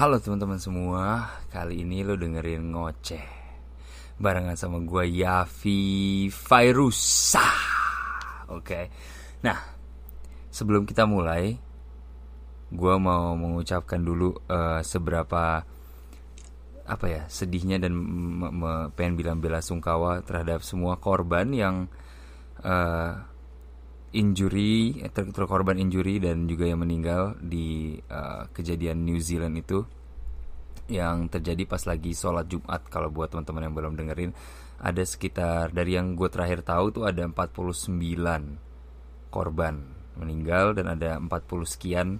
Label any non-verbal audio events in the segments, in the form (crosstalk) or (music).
Halo teman-teman semua, kali ini lo dengerin ngoceh Barengan sama gue Yafi Fairusa. Oke, nah sebelum kita mulai Gue mau mengucapkan dulu uh, seberapa apa ya sedihnya dan pengen bilang bela sungkawa terhadap semua korban yang uh, injury ter terkorban injury dan juga yang meninggal di uh, kejadian New Zealand itu. Yang terjadi pas lagi sholat Jumat kalau buat teman-teman yang belum dengerin ada sekitar dari yang gue terakhir tahu tuh ada 49 korban meninggal dan ada 40 sekian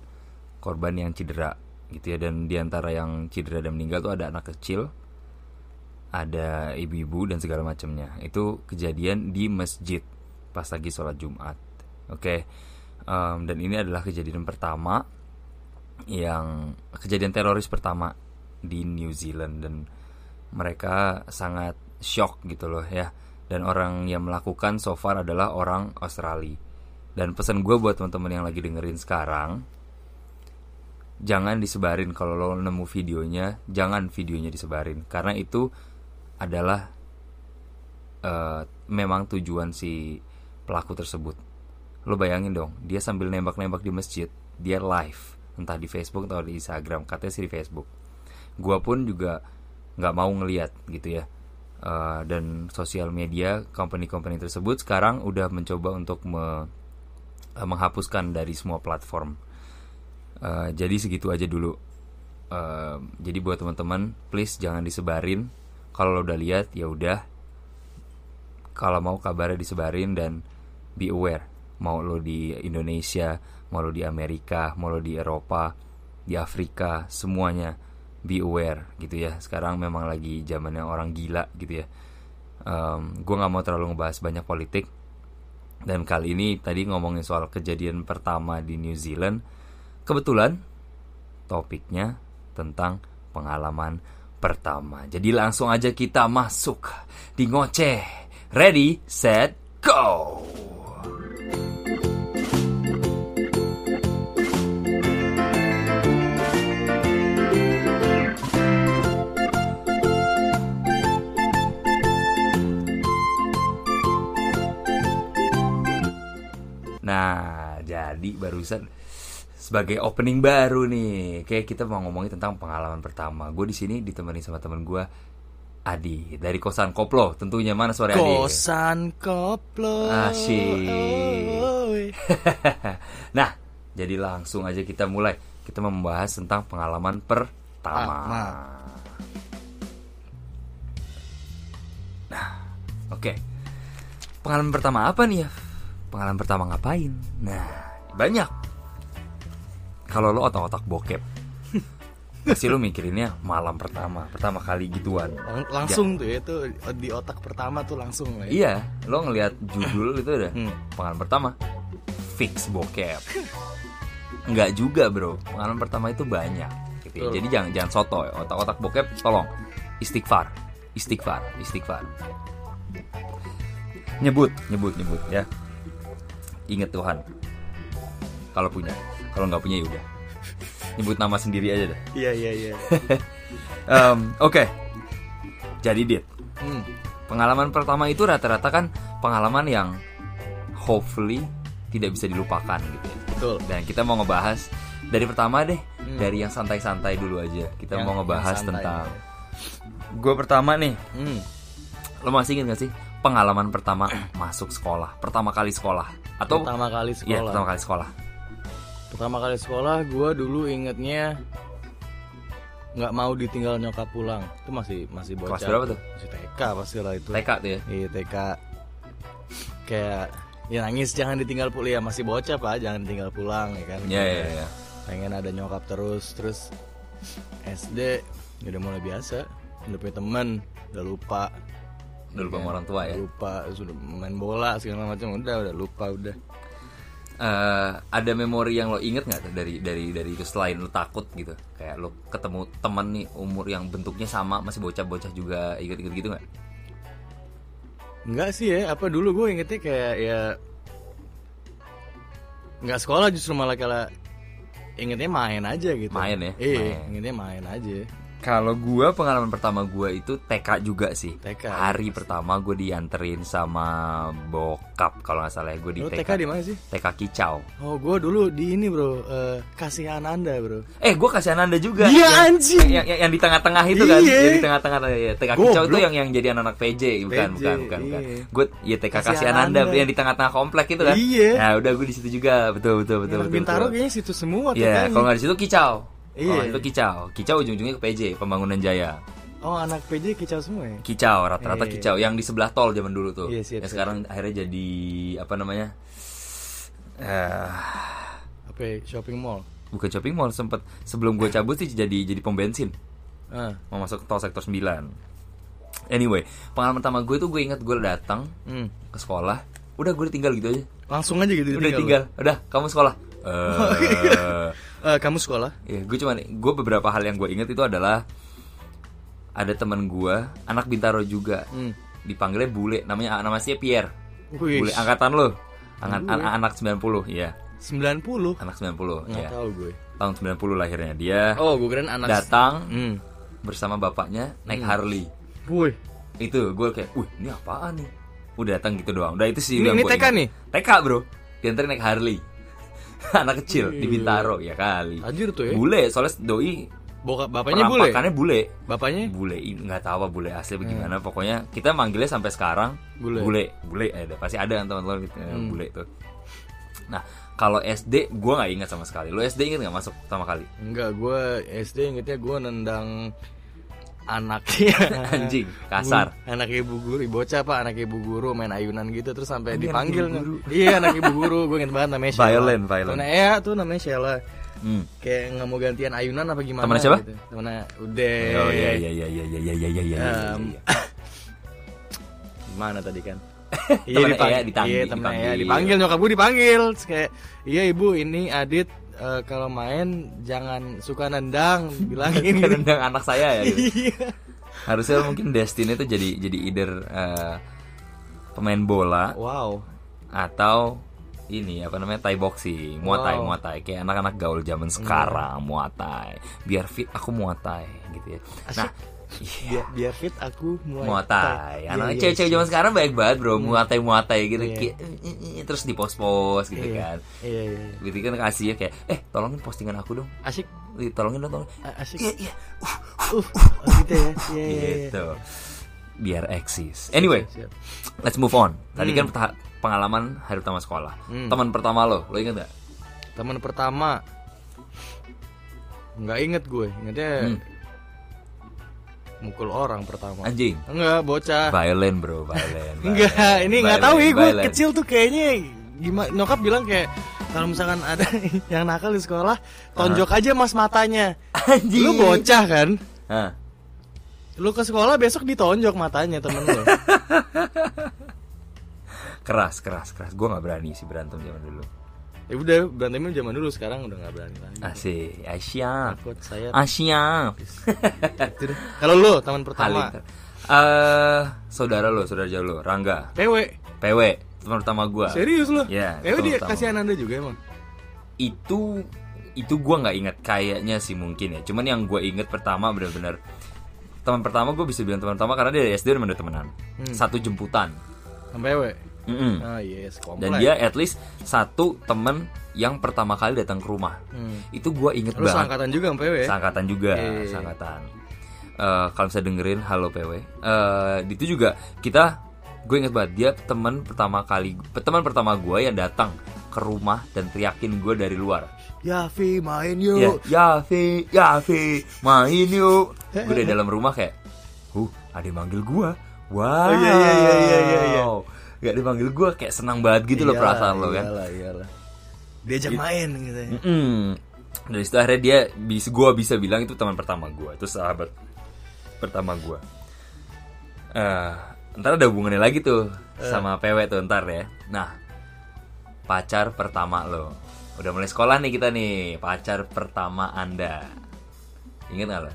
korban yang cedera gitu ya. Dan di antara yang cedera dan meninggal tuh ada anak kecil ada ibu-ibu dan segala macamnya. Itu kejadian di masjid pas lagi sholat Jumat Oke, okay. um, dan ini adalah kejadian pertama yang kejadian teroris pertama di New Zealand dan mereka sangat shock gitu loh ya. Dan orang yang melakukan so far adalah orang Australia. Dan pesan gue buat teman-teman yang lagi dengerin sekarang, jangan disebarin kalau lo nemu videonya, jangan videonya disebarin karena itu adalah uh, memang tujuan si pelaku tersebut lo bayangin dong dia sambil nembak-nembak di masjid dia live entah di Facebook atau di Instagram katanya sih di Facebook. Gue pun juga nggak mau ngeliat gitu ya. Uh, dan sosial media company-company tersebut sekarang udah mencoba untuk me, uh, menghapuskan dari semua platform. Uh, jadi segitu aja dulu. Uh, jadi buat teman-teman please jangan disebarin. Kalau lo udah lihat ya udah. Kalau mau kabarnya disebarin dan be aware mau lo di Indonesia, mau lo di Amerika, mau lo di Eropa, di Afrika, semuanya be aware gitu ya. Sekarang memang lagi zamannya orang gila gitu ya. Um, gue nggak mau terlalu ngebahas banyak politik. Dan kali ini tadi ngomongin soal kejadian pertama di New Zealand. Kebetulan topiknya tentang pengalaman pertama. Jadi langsung aja kita masuk di ngoceh. Ready, set, go! Nah, jadi barusan sebagai opening baru nih, kayak kita mau ngomongin tentang pengalaman pertama. Gue di sini ditemani sama teman gue Adi dari kosan Koplo. Tentunya mana sore Adi? Kosan Koplo. Asyik. (laughs) nah, jadi langsung aja kita mulai. Kita membahas tentang pengalaman pertama. Nah, oke. Okay. Pengalaman pertama apa nih ya? pengalaman pertama ngapain? Nah, banyak. Kalau lo otak-otak bokep, pasti lo mikirinnya malam pertama, pertama kali gituan. langsung tuh ya, itu di otak pertama tuh langsung lah. Ya. Iya, lo ngelihat judul (clears throat) itu udah hmm. pengalaman pertama, fix bokep. Enggak juga bro, pengalaman pertama itu banyak. Gitu ya. Jadi jangan jangan soto, otak-otak bokep, tolong istighfar, istighfar, istighfar. Nyebut, nyebut, nyebut ya inget Tuhan kalau punya kalau nggak punya ya udah nyebut nama sendiri aja dah iya iya iya. (laughs) Um, oke. Okay. jadi dit. Hmm. pengalaman pertama itu rata-rata kan pengalaman yang hopefully tidak bisa dilupakan gitu ya. Betul. Dan kita mau ngebahas dari pertama deh hmm. dari yang santai-santai dulu aja. Kita yang, mau ngebahas tentang gue pertama nih. Hmm. lo masih inget gak sih pengalaman pertama (clears throat) masuk sekolah? Pertama kali sekolah? Atau pertama kali iya, sekolah. ya, pertama kali sekolah pertama kali sekolah gue dulu ingetnya nggak mau ditinggal nyokap pulang. Itu masih masih bocah. kelas berapa tuh? Masih TK pasti lah itu. TK tuh ya? Iya TK kayak ya nangis jangan ditinggal pulang ya masih bocah pak. Jangan ditinggal pulang ya kan. Iya iya iya pengen ada nyokap terus. Terus SD udah mulai biasa. Udah punya temen udah lupa. Udah lupa sama orang tua ya? Lupa sudah main bola segala macam. Udah udah lupa udah uh, ada memori yang lo inget nggak dari dari dari itu selain lo takut gitu kayak lo ketemu teman nih umur yang bentuknya sama masih bocah-bocah juga ikut-ikut gitu nggak Enggak sih ya apa dulu gue ingetnya kayak ya nggak sekolah justru malah kalah ingetnya main aja gitu. Main ya? Iya, ingetnya main aja. Kalau gua pengalaman pertama gua itu TK juga sih. TK. Hari pertama gue dianterin sama bokap kalau nggak salah ya gue di Lu TK. TK di mana sih? TK Kicau. Oh, gue dulu di ini bro, eh, kasihan anda bro. Eh, gue kasihan anda juga. Iya, anjing. Yang, yang, yang di tengah-tengah itu kan, Iya. yang di tengah-tengah ya. TK Kicau Goblok. tuh yang yang jadi anak-anak PJ, bukan, PJ, bukan, bukan, bukan. iya. Gue ya TK Kasihan kasihan anda, Anda. yang di tengah-tengah komplek itu kan. Iya. Nah, udah gue di situ juga, betul, betul, betul, betul. Bintaro betul. kayaknya situ semua Iya, kalau nggak di situ Kicau. Iya. Oh, itu Kicau. Kicau ujung-ujungnya ke PJ, Pembangunan Jaya. Oh, anak PJ kicau semua ya? Kicau, rata-rata Iya. kicau yang di sebelah tol zaman dulu tuh. Iya, siap, yang sekarang akhirnya jadi apa namanya? Eh, Apa ya, shopping mall? bukan shopping mall sempet sebelum gue cabut sih jadi jadi pom bensin. Ah, Mau masuk tol sektor 9. Anyway, pengalaman pertama gue tuh gue inget gue datang hmm. ke sekolah, udah gue ditinggal gitu aja. Langsung aja gitu Udah ditinggal. tinggal, udah kamu sekolah. Eh, Eh, kamu sekolah? ya, gue cuman gue beberapa hal yang gue inget itu adalah ada teman gue, anak Bintaro juga. Hmm. Dipanggilnya bule, namanya nama sih Pierre. Wih, Bule angkatan lo. Angkat, an- anak 90, iya. 90? Anak 90, Nggak ya. tahu gue. Tahun 90 lahirnya. Dia Oh, gue keren anak datang Hmm. bersama bapaknya naik Harley. Wih, Itu gue kayak, "Wih, ini apaan nih?" Udah datang gitu doang. Udah itu sih Ini- ini TK ingat. nih? TK, Bro. Diantarin naik Harley. (laughs) anak kecil di Bintaro ya kali. Tajir tuh ya. Bule, soalnya doi Boka, bapaknya bule. perampakannya bule. Bapaknya? Bule nggak tahu apa bule asli bagaimana. Pokoknya kita manggilnya sampai sekarang Bule. bule, bule ada pasti ada kan teman-teman gitu, yang bule itu. Nah, kalau SD gue nggak ingat sama sekali. Lo SD inget nggak masuk pertama kali? Enggak, gue SD ingetnya gue nendang anaknya (laughs) Anjing, kasar. Anak ibu guru bocah pak anak ibu guru main ayunan gitu terus sampai anak dipanggil ibu guru. iya anak ibu guru gue inget banget namanya Sheila Violent, violent. Temennya Ea tuh namanya Sheila Hmm. kayak nggak mau gantian ayunan apa gimana Temennya siapa? gitu. temennya udah Oh iya iya iya iya iya iya iya iya. iya, Em, iya. (laughs) Gimana tadi kan? Temennya dipang- Ea ditang- Iya, Ea dipanggil. dipanggil nyokap gue dipanggil. Kayak, "Iya, Ibu, ini Adit eh, kalau main jangan suka nendang." Bilangin nendang anak saya ya. Gitu. Iya. Harusnya mungkin Destiny itu jadi jadi either eh, pemain bola Wow. atau ini apa namanya Thai boxing, Muay Thai, Wow. Muay Thai kayak anak-anak gaul zaman sekarang Muay Thai. Biar fit aku Muay Thai gitu ya. Nah, Biar, biar fit aku Muay, Muay Thai. Iya, Anak iya, cewek-cewek iya. zaman sekarang baik banget, Bro. Muay Thai Muay Thai gitu Iya. eh, eh, eh, terus di post-post gitu Iya. kan. Iya, iya, iya. Gitu kan kasih ya kayak, "Eh, tolongin postingan aku dong." Asik. Ih, Tolongin dong, tolong. Asik. Iya, iya. Uh, oh gitu ya. Iya, iya, iya. Gitu. Biar eksis. Anyway, Siap. let's move on. Tadi kan peta- pengalaman hari pertama sekolah. Hmm. Teman pertama lo, lo inget gak? Teman pertama nggak inget gue, ingetnya Hmm. Mukul orang pertama. Anjing. Enggak, bocah. Violent bro, violent. (laughs) Enggak, ini nggak tahu ya gue kecil tuh kayaknya gimana nyokap bilang kayak kalau misalkan ada (laughs) yang nakal di sekolah tonjok aja mas matanya Anjing. lu bocah kan Hah. lu ke sekolah besok ditonjok matanya temen lu (laughs) Keras, keras, keras. Gue nggak berani sih berantem zaman dulu. Ya udah berantemnya zaman dulu sekarang udah nggak berani lagi Asik, Asia. takut saya Asia. Gitu kalau lu teman pertama. Eh, saudara lo, saudara jauh lo, Rangga, PW PW, teman pertama gua. serius lu Iya, PW dia pertama. kasihan anda juga emang Itu itu gua nggak inget kayaknya sih mungkin ya. Cuman yang gua inget pertama benar-benar teman pertama gue bisa bilang teman pertama karena dia dari SD udah temenan. Hmm. Satu jemputan. sama PW Mm-mm. ah yes komplek Dan dia at least satu temen yang pertama kali datang ke rumah. Hmm. Itu gua inget lu banget. seangkatan juga PW ya? Seangkatan juga, Iya. seangkatan. Eh, kalau bisa dengerin halo PW, eh itu juga kita gue inget banget dia teman pertama kali teman pertama gue yang datang ke rumah dan teriakin gue dari luar. Yafi main Ya, yuk Yafi, Yafi, main yuk. Gue dari dalam rumah kayak, huh, ada yang manggil gue. Wow. Oh, iya, iya, iya, iya, iya, iya. Gak dipanggil gue kayak senang banget gitu loh Iyalah, perasaan lo kan. Iyalah, iyalah. Diajak main gitu ya. Mm-mm. Dari situ akhirnya dia bisa gua bisa bilang itu teman pertama gua, itu sahabat pertama gua. Eh, ntar ada hubungannya lagi tuh sama PW tuh ntar ya. Nah, pacar pertama lo. Udah mulai sekolah nih kita nih, pacar pertama Anda. Ingat gak lo?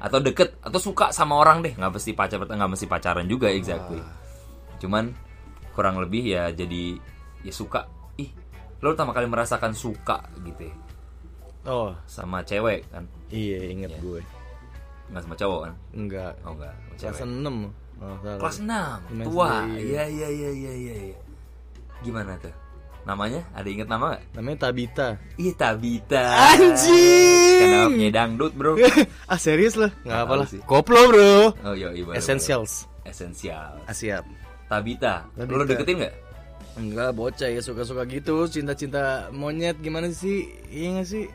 Atau deket atau suka sama orang deh, nggak mesti pacar pertama, nggak mesti pacaran juga exactly. Cuman kurang lebih ya jadi ya suka. Ih, lo pertama kali merasakan suka gitu ya Oh, sama cewek kan iya inget Iya. gue. nggak sama cowok kan Enggak. oh enggak sama Kelas 6. Oh, salah. kelas 6 Gimana tua iya iya iya iya iya iya. gimana tuh namanya ada inget nama gak? Namanya Tabita. Ih Tabita Anjing! Kenapa dangdut bro (laughs) ah serius loh? Nggak apa lah. Koplo bro. Oh iya iya Essentials. boleh. Essential Ah, siap. Tabita. Tabita. Lo deketin gak? Enggak bocah ya suka-suka gitu cinta-cinta monyet gimana sih iya gak sih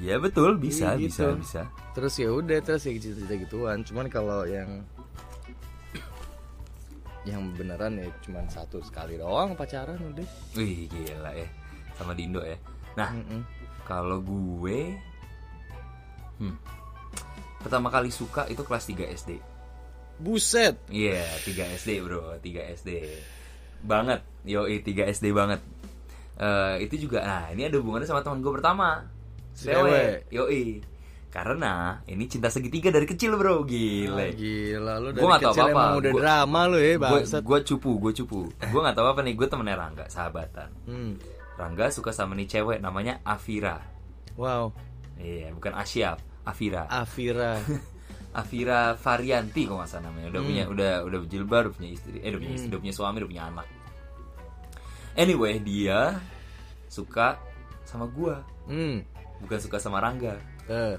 Iya betul bisa Iya, bisa gitu. bisa terus ya udah terus ya cinta-cinta gituan cuman kalau yang yang beneran ya cuman satu sekali doang pacaran udah Wih gila ya sama Dindo ya. Nah Mm-mm. kalau gue hmm, pertama kali suka itu kelas 3 SD. Buset. Iya 3 SD bro 3 SD banget yo 3 SD banget. Eh itu juga nah ini ada hubungannya sama teman gue pertama. Cewek. yoi. Karena ini cinta segitiga dari kecil bro. Gile. Ah, gila lu dari Gua tahu kecil apa-apa. emang udah Gua- drama lu ya bangsat. gue cupu gue cupu. Gue nggak tahu apa nih gue temennya Rangga sahabatan. Hmm. Rangga suka sama nih cewek namanya Afira. Wow. Iya bukan Asyap Afira. Afira (laughs) Afira Varianti kok salah namanya. Udah Hmm. punya udah udah berjilbab udah punya istri eh udah punya, istri, udah punya suami udah punya anak. Anyway dia suka sama gue hmm. bukan suka sama Rangga. Eh.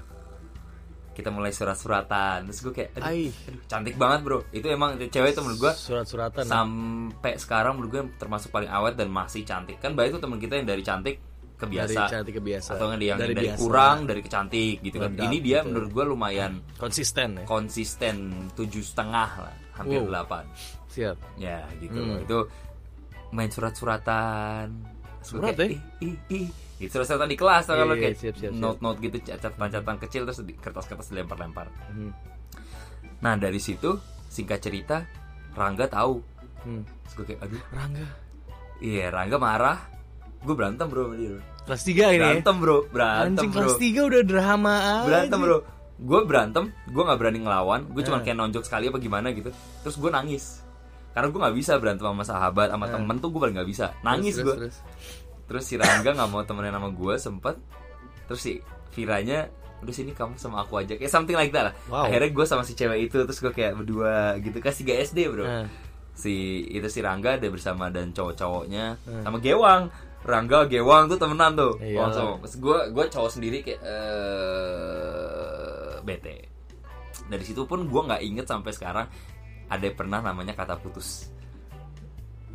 kita mulai surat-suratan. Terus gue kayak aduh, aduh, cantik banget bro. Itu emang cewek itu menurut gue surat-suratan. sampai sekarang menurut gue termasuk paling awet dan masih cantik. Kan baik itu teman kita yang dari cantik ke biasa dari cantik ke biasa atau yang dari, biasa. kurang dari ke cantik gitu kan ini dia gitu. menurut gue lumayan konsisten ya konsisten tujuh setengah lah hampir Wow. delapan siap ya gitu Hmm. itu main surat-suratan Surat kayak, ih ih ih gitu surat-suratan di kelas kalau kayak siap, siap, siap. note-note gitu catatan-catatan kecil terus di kertas-kertas dilempar-lempar hmm. nah dari situ singkat cerita Rangga tahu Hmm. terus gue kayak aduh Rangga Iya, Rangga marah. Gue berantem bro sama dia. bro. kelas 3 ini ya? Berantem bro, berantem anjing bro. kelas 3 udah drama aja Berantem bro. Gue berantem, gue nggak berani ngelawan. Gue cuma Eh. kayak nonjok sekali apa gimana gitu. Terus gue nangis. Karena gue nggak bisa berantem sama sahabat, sama temen tuh gue paling nggak bisa. Nangis Eh. Gue. terus, Terus si Rangga nggak mau temenan sama gue sempet. Terus si Viranya udah sini kamu sama aku aja kayak something like that lah Wow. akhirnya gue sama si cewek itu terus gue kayak berdua gitu kasih 3 SD bro Eh. si itu si Rangga ada bersama dan cowok-cowoknya Hmm. sama Gewang Rangga Gewang tuh temenan tuh. Iya. langsung. Terus gue gue cowok sendiri kayak eh bete. Dari situ pun gue nggak inget sampai sekarang ada pernah namanya kata putus.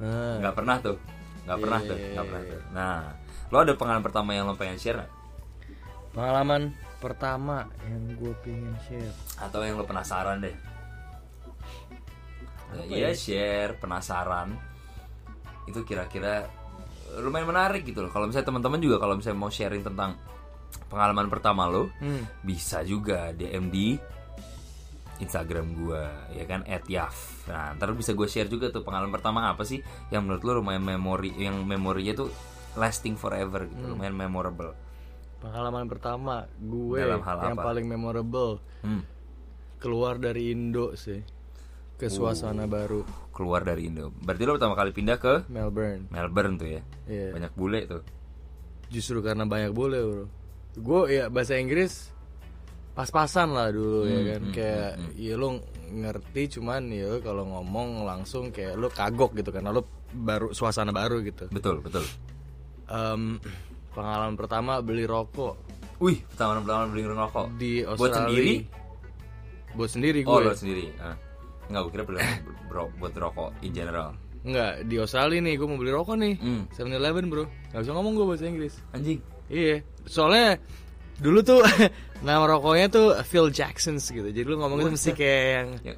Nggak pernah tuh. Nggak pernah tuh. Iya. nggak pernah tuh. Nah lo ada pengalaman pertama yang lo pengen share nggak? pengalaman pertama yang gue pengen share. Atau yang lo penasaran deh. Iya ya? share. Penasaran. Itu kira-kira lumayan menarik gitu loh kalau misalnya teman-teman juga kalau misalnya mau sharing tentang pengalaman pertama lo hmm. bisa juga DM di Instagram gua ya kan @yaf. Nah, ntar bisa gue share juga tuh pengalaman pertama apa sih yang menurut lo lumayan memori yang memorinya tuh lasting forever gitu, Hmm. lumayan memorable. pengalaman pertama gue Dalam hal yang apa? paling memorable Hmm. keluar dari Indo sih ke suasana baru Keluar dari Indo. Berarti lo pertama kali pindah ke Melbourne Melbourne tuh ya. Iya. Banyak bule tuh. justru karena banyak boleh bro gue ya bahasa Inggris pas-pasan lah dulu ya Hmm, kan hmm, kayak ya lo ngerti cuman ya kalau ngomong langsung kayak lo kagok gitu karena lo baru suasana baru gitu Betul, betul. Em, pengalaman pertama beli rokok Wih, pertama-tama beli rokok. di Australia Buat sendiri? buat sendiri gue Oh, lo sendiri. Ah. Enggak, gue kira beli bro, buat rokok in general. Enggak, di Australia nih gue mau beli rokok nih Hmm. 7-Eleven bro Gak bisa ngomong gue bahasa Inggris Anjing. Iya Soalnya Dulu tuh (laughs) Nama rokoknya tuh Phil Jackson's gitu Jadi lu ngomong itu mesti kayak yang Ya,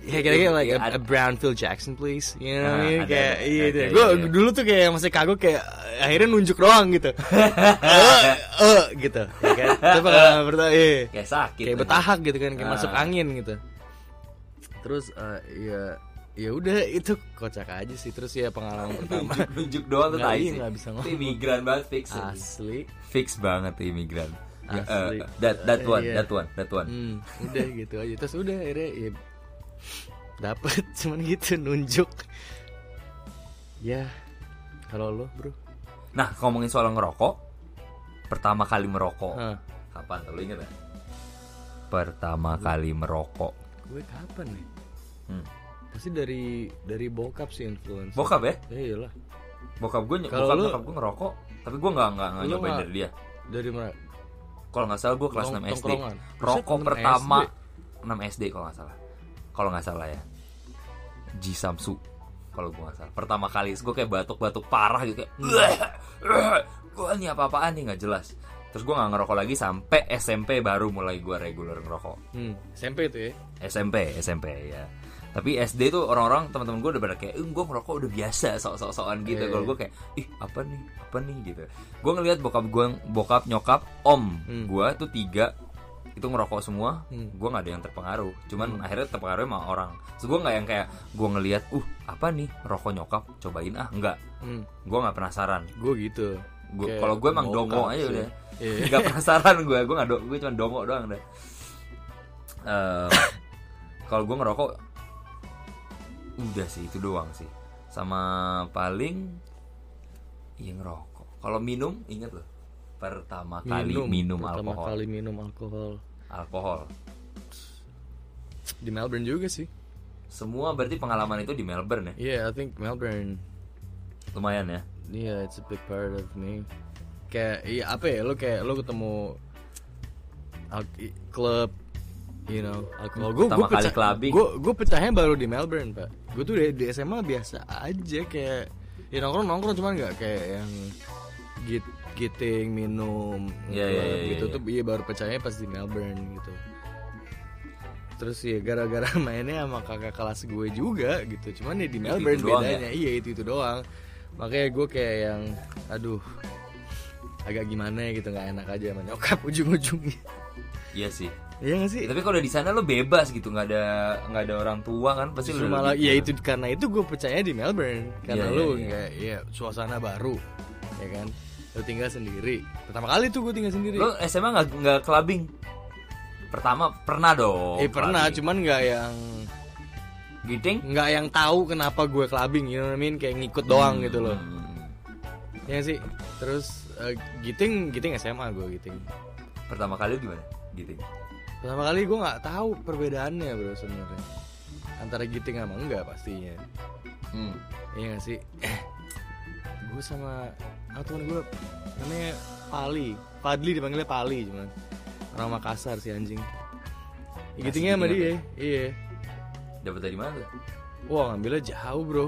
Ya kira-kira like a, a brown Phil Jackson please You know what I Ah, mean? ada, Kayak iya Oke, deh iya, Gue iya. dulu tuh kayak masih kagok kayak Akhirnya nunjuk doang gitu (laughs) Eh eh gitu ya kan? Itu pengalaman pertama iya Kayak sakit. kayak betahak gitu kan kayak Ah. masuk angin gitu terus eh, ya ya udah (laughs) itu kocak aja sih terus ya pengalaman pertama (laughs) Nunjuk doang tuh sih. nggak bisa ngomong. imigran banget fix. asli Fix banget imigran. Ya, Asli. eh, that that one, Iya. that one, that one. hmm, udah (laughs) gitu aja terus udah akhirnya ya dapet cuman gitu nunjuk ya kalau lo bro Nah, ngomongin soal ngerokok, pertama kali merokok. Hah. Kapan? Lo inget gak? Pertama kali merokok. gue kapan nih Hmm. pasti dari dari bokap sih influence Bokap ya? ya iyalah Bokap gue, Kalau bokap, lu- bokap gue ngerokok, tapi gue nggak nggak nyobain dari dia. dari mana Kalau nggak salah gue kelas 6 SD. Rokok Buset, 6 pertama SD. 6 SD kalau nggak salah. Kalau nggak salah ya. G Samsu kalau gue nggak salah. Pertama kali gue kayak batuk-batuk parah gitu kayak (laughs) gue ini apa-apaan nih nggak jelas. Terus gue nggak ngerokok lagi sampai SMP baru mulai gue reguler ngerokok. hmm. SMP itu ya SMP, SMP ya. Tapi SD tuh orang-orang teman-teman gue udah pada kayak, eh, gue ngerokok udah biasa, sok-sok-sokan gitu. Iya, Kalau iya. gue kayak, ih apa nih, apa nih gitu. Gue ngelihat bokap gue, bokap nyokap, om Hmm. gue tuh tiga itu ngerokok semua. Hmm. Gue nggak ada yang terpengaruh. Cuman akhirnya terpengaruh sama orang. So gue nggak yang kayak gue ngelihat, uh apa nih rokok nyokap, cobain ah, enggak. hmm. Gue nggak penasaran. gue gitu kalau gue emang dongo aja sih. udah. Iya. (laughs) Gak penasaran gue, gue nggak do, gue cuma dongo doang deh. Eh, kalau gue ngerokok, udah sih itu doang sih. Sama paling, iya ngerokok. Kalau minum, inget loh, pertama kali minum, pertama alkohol, kali minum alkohol alkohol. di Melbourne juga sih Semua berarti pengalaman itu di Melbourne ya, yeah I think Melbourne lumayan ya. yeah it's a big part of me kayak iya apa ya lo kayak lo ketemu klub you know alkohol gue Pertama kali clubbing. gue gue pecahnya baru di Melbourne pak gue tuh di, di SMA biasa aja kayak ya nongkrong nongkrong cuman nggak kayak yang git giting minum iya, club iya, gitu iya. tuh iya baru pecahnya pas di Melbourne gitu terus ya gara-gara (laughs) mainnya sama kakak kelas gue juga gitu cuman ya di Melbourne ya? bedanya iya itu itu doang makanya gue kayak yang aduh agak gimana ya gitu nggak enak aja sama nyokap (laughs) ujung-ujungnya Iya sih. Iya gak sih Tapi kalau di sana lo bebas gitu, nggak ada nggak ada orang tua kan, pasti Justru lo malah ya itu karena itu gue percaya di Melbourne karena lu iya, iya. kayak ya suasana baru ya kan lu tinggal sendiri pertama kali tuh gue tinggal sendiri Lo SMA nggak nggak clubbing? Pertama pernah dong. eh pernah clubbing. cuman nggak yang Giting? nggak yang tahu kenapa gue clubbing you know what I mean kayak ngikut doang gitu loh Hmm. ya sih terus eh, giting giting SMA gue giting Pertama kali gimana? Giting. Pertama kali gue nggak tahu perbedaannya bro sebenarnya antara giting sama enggak pastinya Hmm. Iya gak sih? gue sama ah, temen gue namanya Pali Padli dipanggilnya Pali cuman orang Makassar si anjing ya, Ngasih gitingnya sama dia iya Dapat dari mana wah ngambilnya jauh bro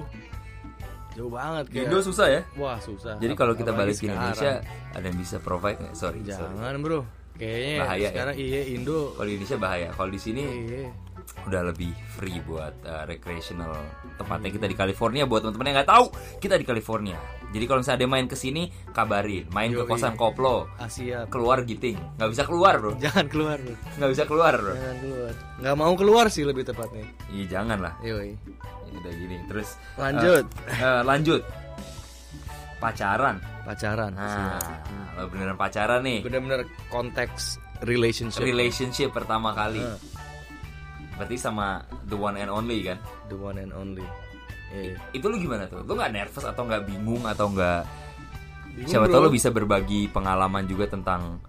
jauh banget kayak Indo susah ya? wah susah Jadi kalau kita balik ke. Indonesia ada yang bisa provide nggak? Sorry, sorry. jangan bro kayaknya Bahaya ya? sekarang iya Indo Kalau di Indonesia bahaya. Kalau di sini iya udah lebih free buat uh, recreational. Tepatnya kita di California buat teman-teman yang nggak tahu, kita di California. Jadi kalau misalnya ada main ke sini, kabarin. Main ke kosan koplo, Asia keluar giting. Nggak bisa keluar bro, jangan keluar bro nggak bisa keluar bro. jangan keluar nggak mau keluar sih lebih tepatnya Iya jangan lah. yoi Ya udah gini. Terus Lanjut. eh, eh, lanjut. Pacaran. pacaran Nah, lo beneran pacaran nih. bener-bener konteks relationship Relationship pertama kali. Nah. Berarti sama the one and only kan? the one and only Iya. Itu lu gimana tuh? Lu nggak nervous atau nggak bingung atau nggak? Siapa tahu lu bisa berbagi pengalaman juga tentang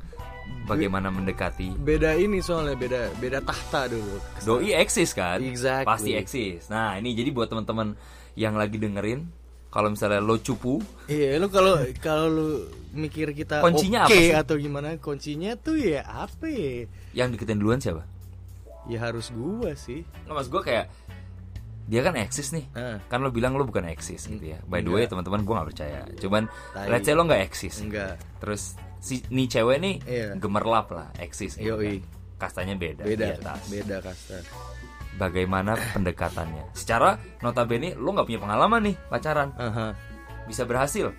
bagaimana mendekati. beda ini soalnya beda beda tahta dulu Doi eksis kan? Exactly. Pasti eksis. Nah ini jadi buat teman-teman yang lagi dengerin, kalau misalnya lo cupu, iya lu kalau kalau lu mikir kita Kuncinya oke apa sih? atau gimana kuncinya tuh ya apa ya yang deketin duluan siapa? ya harus gua sih Nggak mas gue kayak dia kan eksis nih. Ah. Kan lo bilang lo bukan eksis gitu ya. By the way teman-teman gue nggak percaya. Cuman Tai. let's say lo nggak eksis. enggak Terus si nih cewek nih Iya. gemerlap lah eksis. gitu Yoi. kan. Kastanya beda. beda di atas. beda kasta bagaimana pendekatannya. Secara notabene lo nggak punya pengalaman nih pacaran, Aha. bisa berhasil.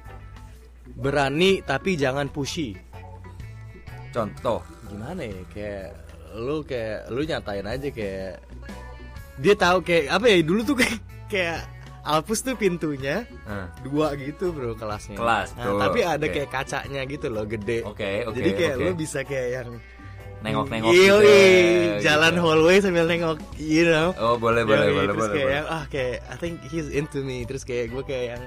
berani tapi jangan pushy Contoh, gimana ya kayak lu kayak lu nyatain aja kayak dia tahu kayak apa ya dulu tuh kayak kayak Alpus tuh pintunya Nah, dua gitu bro kelasnya. Kelas, Nah, tuh. tapi ada Oke. kayak kacanya gitu loh gede. Oke, oke, Jadi kayak oke. lu bisa kayak yang nengok-nengok gitu. ya, jalan gitu. hallway sambil nengok, you know. Oh, boleh boleh Yoi, boleh terus boleh. kayak ah kayak I think he's into me terus kayak gue kayak yang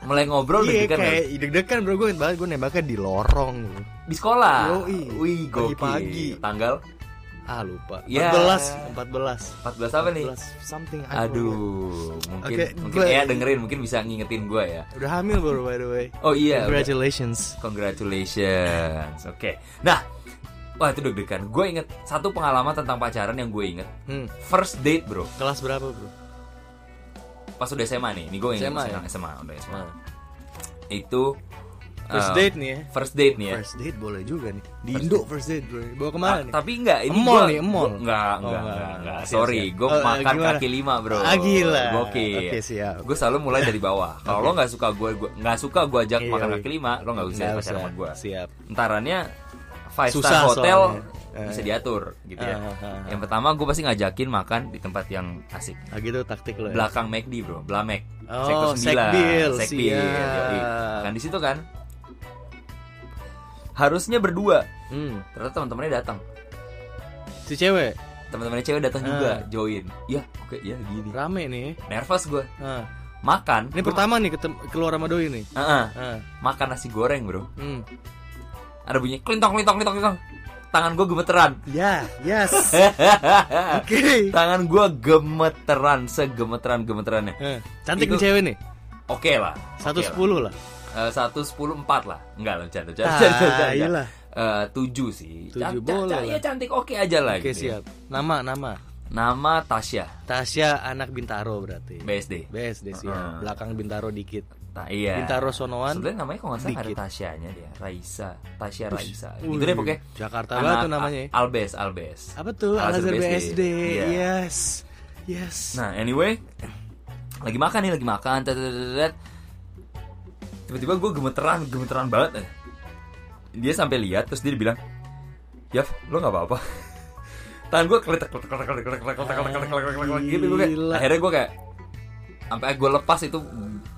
Mulai ngobrol iya deg-degan kayak ya? deg-degan bro gue banget gue nembaknya di lorong gitu. di sekolah. Yoi. Wih. Pagi-pagi. Tanggal ah lupa Ya. 14 14 14 apa nih? 14 something I. Aduh, mungkin Oke, mungkin gua- ya dengerin, mungkin bisa ngingetin gua ya. udah hamil bro by the way Oh iya, udah. congratulations Congratulations. Oke. Nah, wah itu deg-degan. Gue inget satu pengalaman tentang pacaran yang gue inget. hmm. First date, bro. kelas berapa bro Pas udah SMA nih. Ini gue inget SMA ya? SMA, udah SMA. Nah, Itu first uh, date nih ya First date nih ya. first date boleh juga nih di First Indo date. first date bro bawa ke mana Ah, nih tapi enggak ini Emol gua, nih, emol. gua- enggak, Oh, enggak, enggak, enggak, enggak. Sorry, gue Oh, makan gimana? kaki lima, bro. Ah, gila. Gokil. Oke, siap. Gue selalu mulai dari bawah. (laughs) Kalau lo nggak suka gue, nggak suka gue ajak Iya, makan iya. kaki lima, lo nggak usah pacaran sama gue. siap Entarannya five Susah star hotel soalnya. bisa Eh. diatur gitu ya. Ah, ah, ah. Yang pertama gue pasti ngajakin makan di tempat yang asik. ah gitu taktik lo ya Belakang McD bro, Blamek. Oh, Sektor 9. Sekbil, yoi. Kan di situ kan. Harusnya berdua. hmm. Ternyata teman-temannya datang. si cewek Teman-temannya cewek datang Ah. juga, join. Ya, oke, ya gini. rame nih Nervous gue. ah. Makan. ini gua- pertama nih ketem- keluar sama doi nih Heeh. ah. makan nasi goreng bro. hmm. Ada bunyi klintong klintong klintong klintong. Tangan gue gemeteran. ya yes (laughs) oke Tangan gue gemeteran, segemeteran gemeterannya. Eh, cantik Itu- nih cewek nih Oke lah. satu oke lah. sepuluh lah Eh, satu sepuluh empat lah enggak lah Ah, bercanda. iyalah. Eh, tujuh sih Tujuh, boleh ya cantik oke aja lah oke gitu ya. siap nama nama nama Tasya Tasya anak Bintaro berarti BSD BSD siap Heeh. belakang Bintaro dikit Ta- iya Bintaro Sonoan sebenarnya namanya kalau nggak salah ada dikit. Tasyanya dia Raisa Tasya Raisa Wih, gitu deh pokoknya Jakarta banget tuh namanya ya. Albes Albes apa tuh Al Azhar BSD, Iya. yes yes Nah, anyway, lagi makan nih, lagi makan. Tiba-tiba gue gemeteran, gemeteran banget. eh. Dia sampai lihat, terus dia bilang, Yaf, lo nggak apa-apa. Tangan gue keletek, keletek, keletek, keletek, keletek, keletek, keletek, keletek, keletek, gitu. Gue kayak, akhirnya gue kayak, sampai gue lepas itu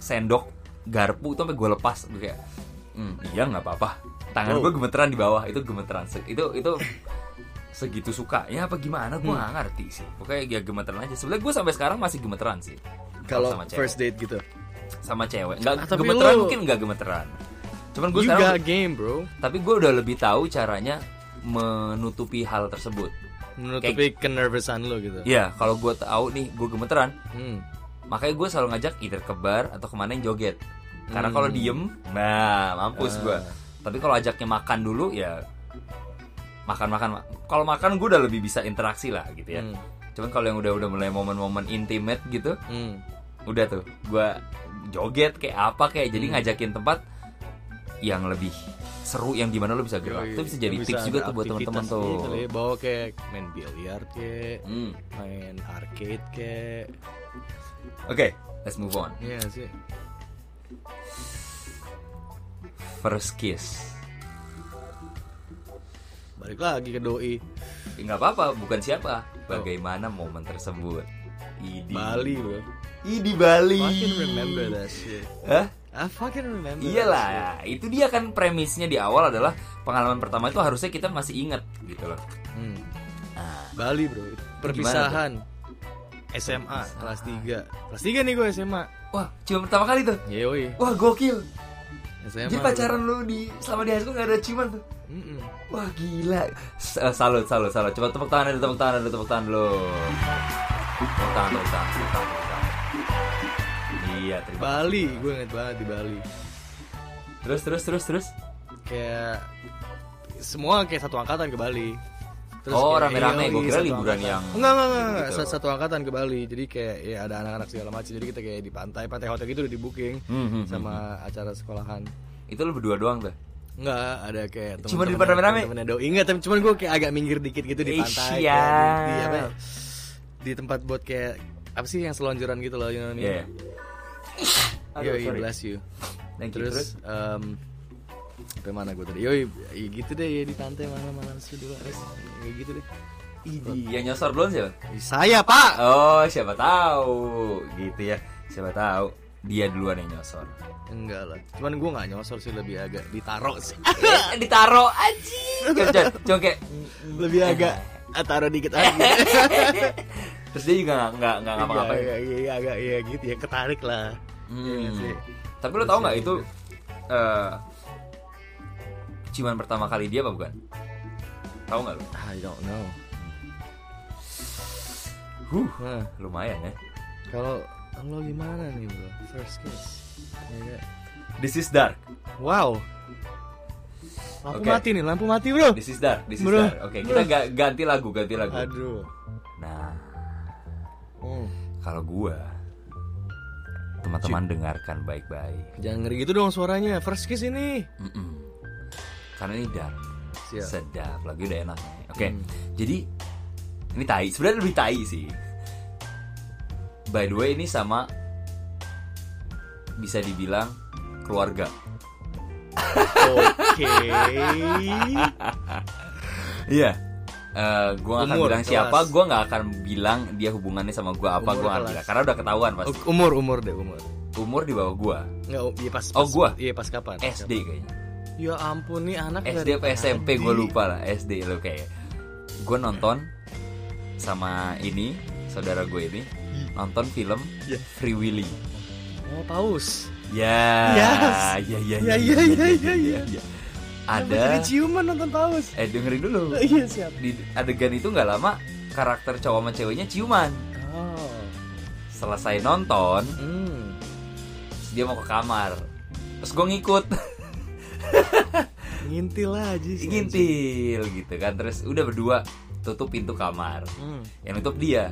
sendok garpu itu sampai gue lepas. Gue kayak, hmm, iya nggak apa-apa. Tangan Wow. gue gemeteran di bawah, itu gemeteran. Se- Itu itu segitu sukanya apa gimana gue Hmm. nggak ngerti sih pokoknya ya gemeteran aja sebenarnya gue sampai sekarang masih gemeteran sih kalau sama cewek. first date gitu sama cewek nggak Ah, gemeteran lu- mungkin nggak gemeteran cuman gue sekarang got game bro tapi gue udah lebih tahu caranya menutupi hal tersebut menutupi kenervosan lo gitu ya kalau gue tahu nih gue gemeteran hmm. Makanya gue selalu ngajak either ke bar atau ke mana yang joget karena Hmm. kalau diem nah mampus Ah. gue tapi kalau ajaknya makan dulu ya makan makan kalau makan gue udah lebih bisa interaksi lah gitu ya Hmm. cuman kalau yang udah udah mulai momen-momen intimate gitu Hmm. udah tuh gua joget kayak apa kayak jadi Hmm. ngajakin tempat yang lebih seru yang di mana lo bisa gerak Yoi. itu bisa jadi Bisa tips juga tuh buat teman-teman aktivitas tuh gitu kali bawa kayak main biliar kayak Hmm. main arcade kayak oke let's move on. Iya sih first kiss. Balik lagi ke doi. Ya, nggak apa-apa bukan siapa. Bagaimana momen tersebut? Idi Bali bro. Idi Bali. Fucking remember that shit. Hah? I fucking remember that shit. Iyalah, itu dia kan premisnya di awal adalah pengalaman pertama itu harusnya kita masih inget gitu loh. Hmm. Nah, Bali bro. Perpisahan SMA kelas 3 kelas 3 nih gue SMA wah, cuma pertama kali tuh. Yoi Wah, gokil. SMA Jadi pacaran lu di selama di high gak ada ciuman tuh. Mm-mm. Wah, gila. Eh, salut, salut, salut. Coba tepuk tangan dulu, tepuk tangan dulu, tepuk tangan dulu. Tepuk tangan, tepuk tangan, tepuk tangan, tepuk tangan. Iya, terima. Bali gue inget banget di Bali Terus, terus, terus, terus. kayak semua kayak satu angkatan ke Bali Oh, kayak, rame-rame. yoi, Gua kira liburan angkatan. yang enggak enggak enggak, enggak. gitu. Satu, satu angkatan ke Bali jadi kayak ya ada anak-anak segala macam jadi kita kayak di pantai pantai hotel gitu udah di booking Hmm, hmm, sama acara sekolahan Itu lu berdua doang tuh. Enggak, ada kayak Cuma di depan rame-rame? doi. Enggak, tapi cuman gue kayak agak minggir dikit gitu di pantai di, di apa ya, Di tempat buat kayak apa sih yang selonjoran gitu loh, you know? Iya. Aduh, Yoi, sorry. bless you. Thank you. Terus em sampai mana gue tadi? Yoi, ya gitu deh ya di pantai mana mana sih dulu Ares. Kayak gitu deh. Idi, yang nyosor belum siapa? Saya, Pak. Oh, siapa tahu. Gitu ya. Siapa tahu. dia duluan yang nyosor Enggak lah. Cuman gue nggak nyosor sih lebih agak ditaro sih. (laughs) Eh, ditaro aja coba kayak lebih agak taruh dikit aja. (laughs) terus dia juga nggak nggak nggak ngapa-ngapain Iya, iya, iya, agak iya gitu ya ketarik lah. Iya nggak sih? tapi lo tau nggak itu eh ciuman pertama kali dia apa bukan tahu nggak lo I don't know. huh Nah, lumayan ya kalau lo gimana nih bro? First kiss. Ya, nggak? this is dark Wow. Lampu Oke. mati nih, lampu mati bro. this is dark this is Bro. dark oke kita ga- ganti lagu ganti lagu Aduh. nah Hmm. kalau gua teman-teman dengarkan baik-baik Jangan ngeri gitu dong suaranya. First kiss ini. Mm-mm. Karena ini dark Siap. sedap lagi udah enak oke Hmm. jadi ini tai sebenarnya lebih tai sih by the way ini sama bisa dibilang keluarga Oke. (laughs) iya Eh, gua nggak akan Umur, bilang kelas. siapa gua nggak akan bilang dia hubungannya sama gua apa nggak kelas. bilang karena udah ketahuan pasti Oh, umur umur deh umur. umur di bawah gua Enggak, iya pas, Oh, pas- gua? Iya pas kapan? SD kayaknya Ya ampun nih anak SD apa SMP gue lupa lah SD lo kayak gue nonton sama ini saudara gue ini nonton film Iya. Free Willy Oh paus. ya ya ya Ya, ya, ya, ya, ya. ya. Kenapa ada ciuman nonton paus. eh dengerin dulu Iya siap. di adegan itu nggak lama karakter cowok sama ceweknya ciuman Oh. selesai nonton Hmm. dia mau ke kamar terus gue ngikut Ngintil aja sih. ngintil gitu kan terus udah berdua tutup pintu kamar Hmm. yang nutup dia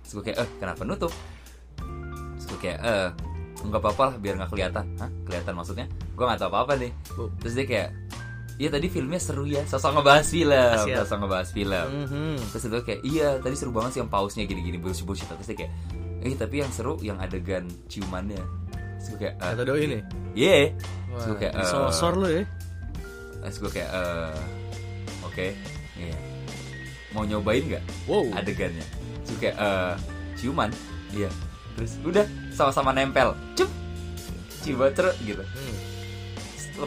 terus gue kayak eh kenapa nutup terus gue kayak eh nggak apa-apa lah biar nggak kelihatan Hah? kelihatan maksudnya gue nggak tahu apa-apa nih terus dia kayak Iya tadi filmnya seru ya Sosok ngebahas film Siap. Sosok ngebahas film Mhm. Terus itu kayak Iya tadi seru banget sih yang pausnya gini-gini bullshit-bullshit Terus dia kayak Eh tapi yang seru yang adegan ciumannya Terus gue kayak Kata doi ini. Iya Wah, Terus gue kayak eh, disosor lo ya. Terus gue kayak eh, Oke Iya. Mau nyobain nggak? Wow. adegannya. Terus gue kayak eh, Ciuman? Iya. Terus udah sama-sama nempel. Cup. Cium terus gitu. Hmm.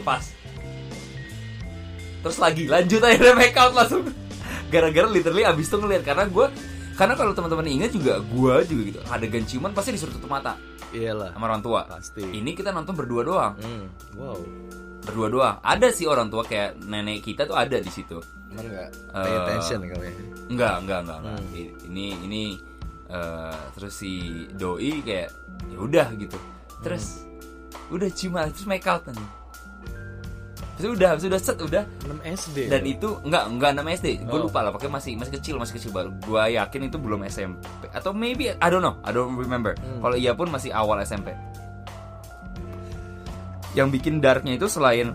Lepas. Terus lagi lanjut akhirnya make out langsung. Gara-gara literally abis itu ngeliat Karena gue Karena kalau teman-teman ingat juga Gue juga gitu Adegan ciuman pasti disuruh tutup mata Iyalah. Sama orang tua Pasti. Ini kita nonton berdua doang Hmm. Wow. Berdua doang Ada sih orang tua kayak nenek kita tuh ada di situ Cuman enggak Eh, pay attention kali ya. Enggak, enggak, enggak, enggak. Hmm. Ini ini eh, terus si doi kayak ya udah gitu. Terus udah ciuman terus make out nih. Terus udah, terus udah set udah 6 SD. dan itu enggak enggak nama SD. Gue Oh. lupa lah, pakai masih masih kecil, masih kecil baru. Gua yakin itu belum SMP atau maybe I don't know, I don't remember. Hmm. Kalau iya pun masih awal SMP. Yang bikin darknya itu selain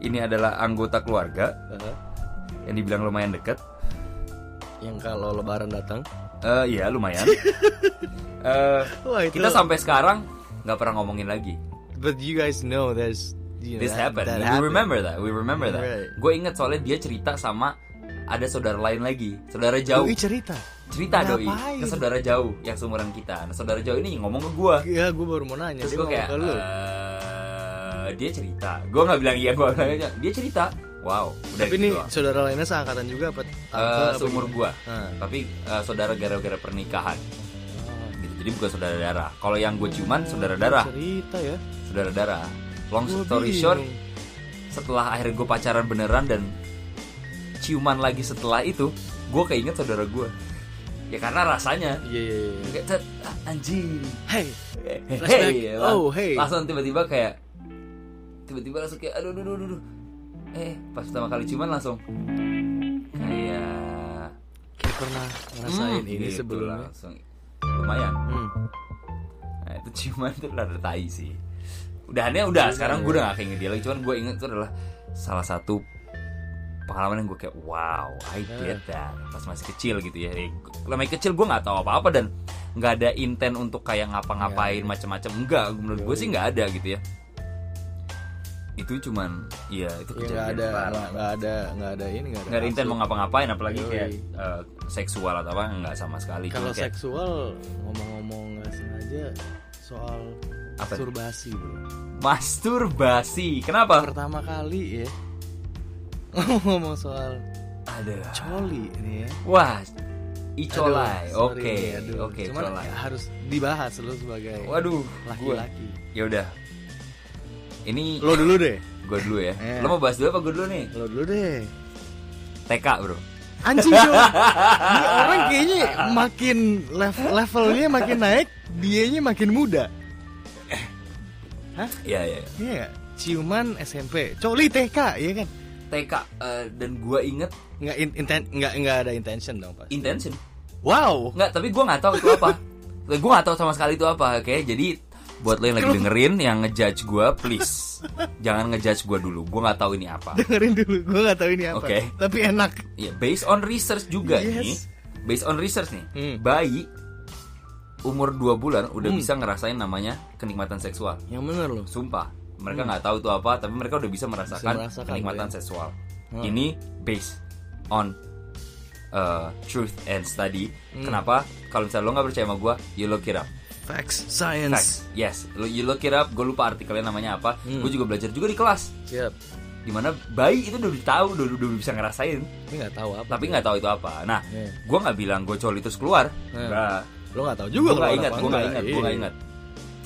ini adalah anggota keluarga Aha. yang dibilang lumayan deket, yang kalau lebaran datang. Eh iya lumayan. (laughs) Eh Wah, itu kita sampai sekarang nggak pernah ngomongin lagi. But you guys know there's This that- happened. that We happened. remember that. We remember that. Right. Gue inget soalnya dia cerita sama ada saudara lain lagi, saudara jauh. Doi cerita. cerita doi Ngapain? ke saudara jauh yang seumuran kita. Nah saudara jauh ini ngomong ke gue. Iya, gue baru mau nanya. Terus gue kayak, ke lu. "Eh, dia cerita. Gue nggak bilang iya, gue bilang aja. Dia cerita. Wow, udah Tapi gitu nih saudara lainnya seangkatan juga apa? apa seumur gue, Nah. tapi eh, saudara gara-gara pernikahan. Gitu. Jadi bukan saudara darah. Kalau yang gue cuman saudara darah. Cerita ya. saudara darah long story short setelah akhirnya gue pacaran beneran dan ciuman lagi setelah itu gue keinget saudara gue ya karena rasanya Iya, iya, iya. kayak cet, ah, anjing Hey, hey, Flashback. lang- Oh, hey. langsung tiba-tiba kayak tiba-tiba langsung kayak aduh aduh aduh, aduh, eh pas pertama kali ciuman langsung kayak kayak pernah ngerasain hmm, ini gitu sebelumnya. langsung lumayan Hmm. Nah itu ciuman tuh rada tai sih Udahannya udah sekarang gue udah gak keinget dia lagi. Cuman gue inget itu adalah salah satu pengalaman yang gue kayak Wow I did that. Pas masih kecil gitu ya. Lama kecil gue gak tahu apa-apa dan nggak ada intent untuk kayak ngapa-ngapain macam-macam enggak menurut gue sih nggak ada gitu ya. Itu cuman iya itu Ya, nggak kejadian ada, nggak nggak ada, nggak ada ini, nggak ada. nggak ada intent mau ngapa-ngapain apalagi Yoi. kayak eh, seksual atau apa nggak sama sekali. Kalau seksual ngomong-ngomong nggak sengaja soal Apa? Masturbasi bro Masturbasi. Kenapa? Pertama kali ya (laughs) Ngomong soal Aduh. coli nih ya Wah, icolai. Oke, oke, Cuman colai. harus dibahas lu sebagai Waduh, laki-laki Ya udah. Ini Lo dulu deh gua dulu ya. Eh. Lo mau bahas dulu apa gua dulu nih? Lo dulu deh TK, Bro. Anjing dong (laughs) Ini orang kayaknya makin level levelnya makin naik Dianya makin muda Iya, iya. iya. Iya nggak? Ciuman SMP Coli TK ya kan TK eh, dan gua inget Nggak, in, inten, nggak, nggak ada intention dong pas intention. Wow Nggak, tapi gua nggak tahu itu apa. gua nggak tahu sama sekali itu apa. Oke, jadi buat lo yang lagi dengerin yang ngejudge gua, please jangan ngejudge gua dulu. Gua nggak tahu ini apa. Dengerin dulu Gue nggak tahu ini apa Oke. Tapi enak Ya, based on research juga Yes. nih. Based on research nih. Hmm. Bayi umur 2 bulan udah Hmm. bisa ngerasain namanya kenikmatan seksual. Yang bener loh Sumpah, mereka nggak tahu itu apa, tapi mereka udah bisa merasakan, Hmm. merasakan, kenikmatan ya. seksual. Hmm. Ini based on uh, truth and study. Hmm. Kenapa? Kalau misalnya lo nggak percaya sama gue, you look it up. Facts Science Facts. Yes, lo you look it up. Gue lupa artikelnya namanya apa. Hmm. Gue juga belajar juga di kelas. Siap Di mana bayi itu udah tahu, udah, udah bisa ngerasain, Tapi nggak tahu apa tapi nggak tahu itu apa. Nah, Iya. gue nggak bilang gue coli terus keluar. Hmm. Nggak. Lo nggak tahu juga Gue ingat, apa gue nggak enggak. ingat, gue nggak Iya. ingat.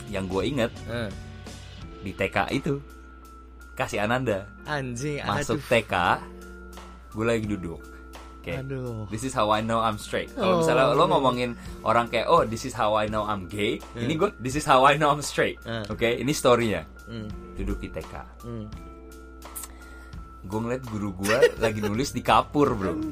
Yang gue inget Eh, di TK itu kasih Ananda Anjing masuk aduh. TK gue lagi duduk oke Aduh this is how I know I'm straight kalau Oh. misalnya lo ngomongin orang kayak oh this is how I know I'm gay ini gue this is how I know I'm straight Hmm. oke ini storynya Hmm, duduk di TK hmm. gue ngeliat guru gue lagi nulis di kapur bro (laughs)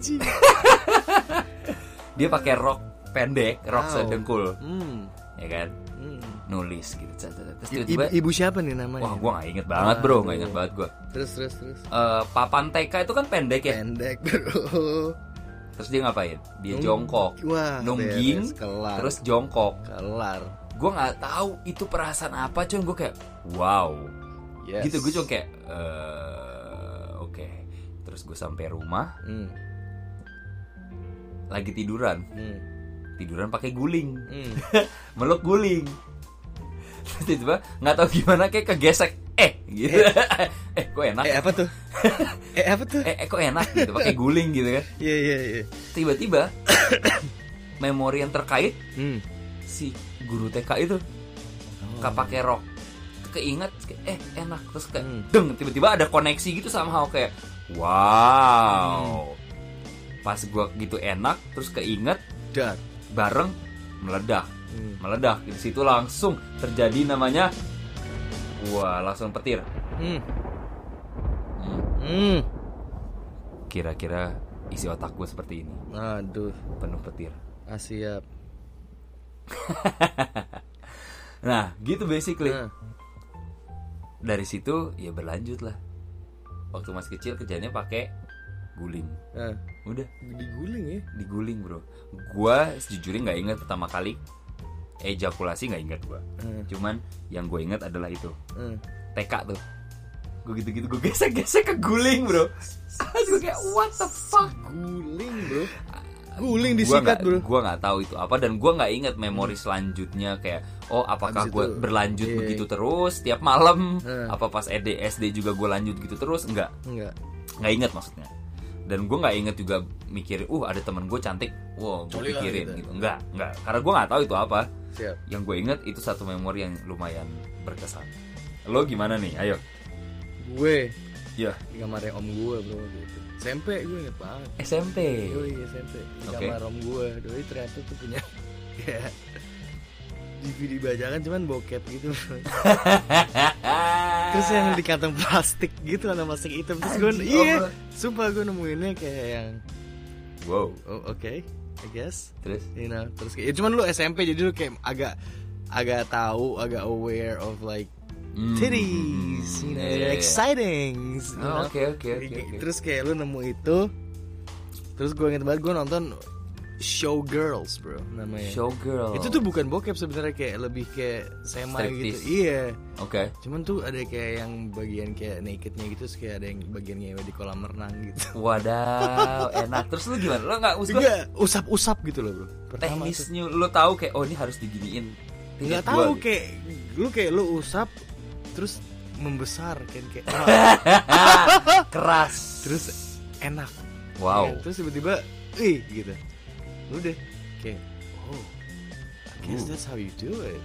dia pakai rok pendek rok Wow. sedengkul. Hmm, ya kan? Hmm. nulis gitu terus Ibu, tiba-tiba ibu siapa nih namanya? wah gue nggak inget banget bro. Nggak Aduh. inget banget gue Terus terus terus. Eh, papan TK itu kan pendek ya? Pendek bro. Terus dia ngapain? Dia Nung- jongkok. Wah nungging beres, kelar. terus jongkok. Kelar. Gue nggak tahu itu perasaan apa cuy. Gue kayak wow. Yes. gitu gue cuma kayak eh, oke. Terus gue sampai rumah. Hmm. lagi tiduran. Hmm. Tiduran pakai guling. Hmm. (laughs) meluk guling. Terus tiba-tiba nggak tahu gimana kayak kegesek. Eh gitu. Eh. (laughs) Kok enak? Eh apa tuh? (laughs) eh apa tuh? eh, eh kok enak gitu pakai guling gitu kan? Iya iya iya. Tiba-tiba (coughs) memori yang terkait hmm. si guru TK itu nggak pakai rok. Keinget eh enak. Terus kayak Hmm. deng tiba-tiba ada koneksi gitu sama kayak wow. Pas gua gitu enak terus keinget Dar bareng meledak. Hmm. meledak. Di situ langsung terjadi namanya wah langsung petir. Hmm. Hmm, Hmm. kira-kira isi otak gue seperti ini. Aduh. Penuh petir. Ah, siap. (laughs) Nah gitu basically. Nah. dari situ ya berlanjut lah. Waktu masih kecil kerjanya pakai guling. Nah. udah. Diguling ya? Diguling bro. Gua sejujurnya nggak ingat pertama kali ejakulasi nggak ingat gua. Hmm. cuman yang gue ingat adalah itu. Hmm. TK tuh. Gue gitu-gitu gue gesek-gesek ke guling bro. Gue kayak what the fuck? Guling bro. Guling Gua disikat nggak- bro. gua nggak tahu itu apa dan gua nggak ingat memori selanjutnya kayak oh apakah gue berlanjut iya, begitu terus tiap malam? Hmm. apa pas E SD SD juga gue lanjut gitu terus? Enggak Enggak nggak inget maksudnya dan gue nggak inget juga mikir uh ada temen gue cantik. Wow gue pikirin gitu. gitu. Enggak enggak karena gue nggak tahu itu apa. Siap. Yang gue inget itu satu memori yang lumayan berkesan. Lo gimana nih? Ayo. Gue. Ya Di kamarnya om gue bro gitu. SMP gue inget banget. SMP Yoi SMP Di kamar om gue Doi ternyata tuh punya (laughs) DVD bajakan cuman bokep gitu. (laughs) Terus yang di kantong plastik gitu Kantong plastik hitam Terus gue Iya. Sumpah gue nemuinnya kayak yang wow Oh oke I guess terus you know terus kayak ya cuman lu SMP jadi lu kayak agak agak tahu agak aware of like Hmm, titties you know they're iya. exciting Oh, oke, oke, Kayak- oke. terus kayak lu nemu itu terus gue inget banget gue nonton Showgirls bro namanya. Showgirl itu tuh bukan bokep sebenarnya kayak lebih kayak semi gitu. Iya. Oke. Cuman tuh ada kayak yang bagian kayak nakednya gitu terus kayak ada yang bagian ngewe di kolam renang gitu. Wadaw enak. Terus lu gimana? Lo nggak usah? Juga usap-usap gitu loh bro. Pertama tuh. teknisnya lo tahu kayak oh ini harus diginiin. Nggak tahu gitu. kayak lu kayak lu usap terus membesar kan kayak (laughs) keras. Terus enak. Wow. Ya, terus tiba-tiba ih gitu udah kayak oh. I guess that's how you do it.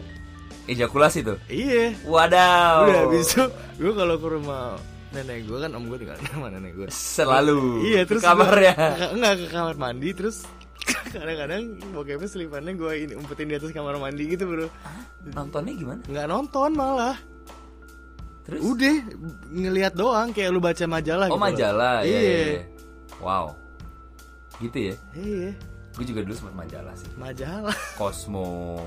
Ejakulasi tuh? Iya. Wadaw. Udah habis itu gue kalau ke rumah nenek gue kan om gue tinggal sama nenek gue selalu. Iya ke terus kamar ya? enggak ke kamar mandi terus (laughs) kadang-kadang bokepnya selipannya gue ini umpetin di atas kamar mandi gitu bro. Nontonnya gimana? Nggak nonton malah. Terus? Udah ngelihat doang kayak lu baca majalah oh gitu majalah ya, iya. ya, ya. wow. Gitu ya? Iya gue juga dulu sempat majalah sih. Majalah? Cosmo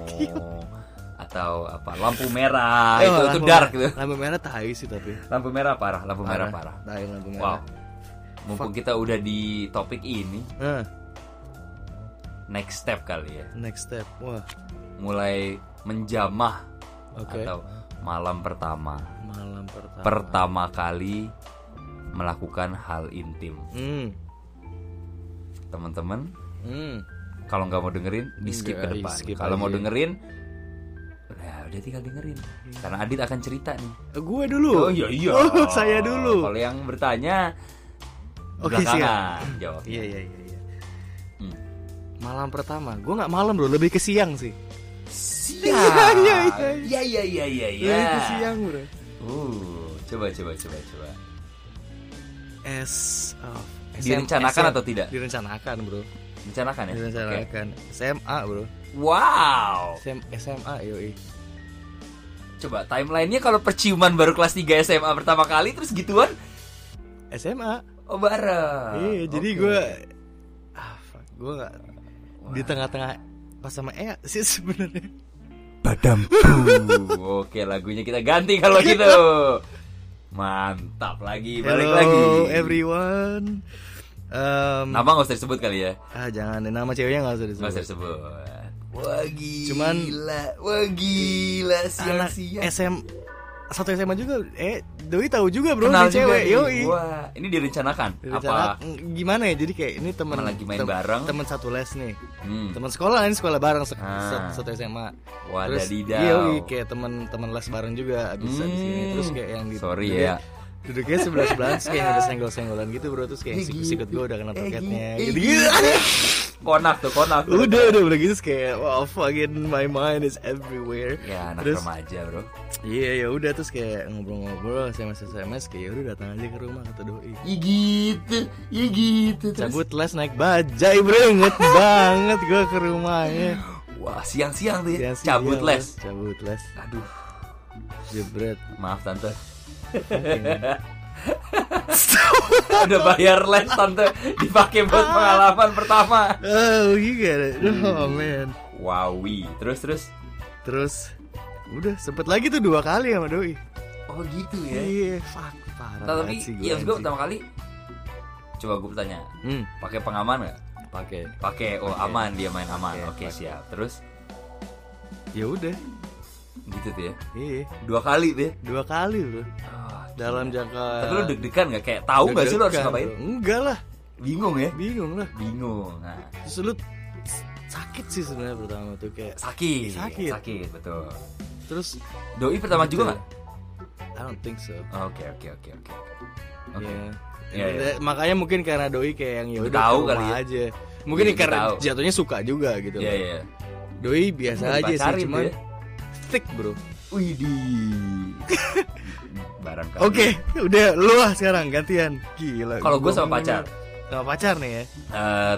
atau apa lampu merah. Oh, itu itu dark gitu lampu merah tai sih tapi. Lampu merah parah lampu merah parah. tai lampu wow. Merah. Mumpung kita udah di topik ini. Nah, next step kali ya. Next step. Wah. Mulai menjamah oke. atau malam pertama. Malam pertama. Pertama kali melakukan hal intim. Hmm. Teman-teman hmm. Kalau nggak mau dengerin di skip ke depan. kalau mau dengerin ya udah tinggal dengerin. Karena Adit akan cerita nih. Gue dulu? Oh iya iya. Oh, (laughs) saya dulu. Kalau yang bertanya Oke, belakangan jawab iya iya iya iya. Hmm. malam pertama. Gue nggak malam bro lebih ke siang sih. Siang? (laughs) Iya, iya iya, iya iya iya iya lebih ke siang bro. Uh coba coba coba coba. S oh, direncanakan SM. atau tidak? Direncanakan bro direncanakan ya? Oke. direncanakan SMA bro. Wow. SM, SMA yoi. Coba timelinenya kalau perciuman baru kelas 3 SMA pertama kali terus gituan? SMA oh bareng. Iya jadi gue ah gue nggak di tengah-tengah pas sama Ea sih sebenarnya. Badamku. (laughs) Oke, lagunya kita ganti kalau gitu. (laughs) Mantap lagi, balik Hello lagi. everyone Em, Nama nggak usah disebut kali ya? ah jangan deh, nama ceweknya nggak usah disebut Nggak usah disebut. Wah gila. Cuman- wah gila anak siang-siang. SM satu SMA juga eh Doi tahu juga bro Kenal juga cewek nih. yoi Wah, ini direncanakan. Rencana- Apa? gimana ya jadi kayak ini teman Teman lagi main bareng. teman satu les nih Hmm. teman sekolah ini sekolah bareng se- Ah. satu SMA Wadadidau. iya yoi, kayak teman teman les bareng juga abis abis ini Hmm. terus kayak yang di Sorry ya. Duduknya sebelah sebelah terus kayak ada senggol senggolan gitu bro terus kayak sikut sikut gue udah kena Eh, toketnya gitu. gitu (laughs) Konak tuh, konak. tuh. udah udah udah gitu kayak wow fucking my mind is everywhere Ya, anak terus remaja, Bro. iya ya udah terus kayak ngobrol-ngobrol sms sms kayak "Ya udah datang aja ke rumah kata doi Ya gitu, ya gitu. Terus, cabut les naik bajai bro inget (laughs) banget gue ke rumahnya wah, siang-siang tuh ya. Ya, Cabut iya, les. cabut les Aduh, jebret maaf tante. Udah bayar les tante dipakai buat pengalaman pertama. oh iya oh man Wowi. Terus terus. terus udah sempet lagi tuh dua kali sama doi Oh gitu ya. iya fuck parah Nah, tapi sih iya gue pertama kali coba gue bertanya, hmm pakai pengaman nggak? pakai Pakai, oh aman dia main aman. Oke pakai. siap. Terus ya udah gitu tuh ya. iya Dua kali ya. dua kali bro Oh, dalam jangka Tapi lu deg-degan nggak? Kayak tahu nggak sih lu harus ngapain? enggak lah Bingung ya? bingung lah Bingung. Nah, terus lu sakit sih sebenarnya pertama tuh kayak sakit. Sakit. Sakit, betul. terus Doi pertama juga nggak? I don't think so Oke, oke, oke, oke. Oke. Iya. Iya, iya. Eh, Makanya mungkin karena doi kayak yang ya Udah udah tahu kali ya. aja. Mungkin Iya, ini karena tahu. jatuhnya suka juga gitu. Iya, loh. iya. Doi biasa aja sih cuman ya. thick, Bro. Wih (laughs) di barang kali. Oke, udah lu lah sekarang gantian. Gila. Kalau gue gua sama pacar. Sama pacar nih ya. Eh,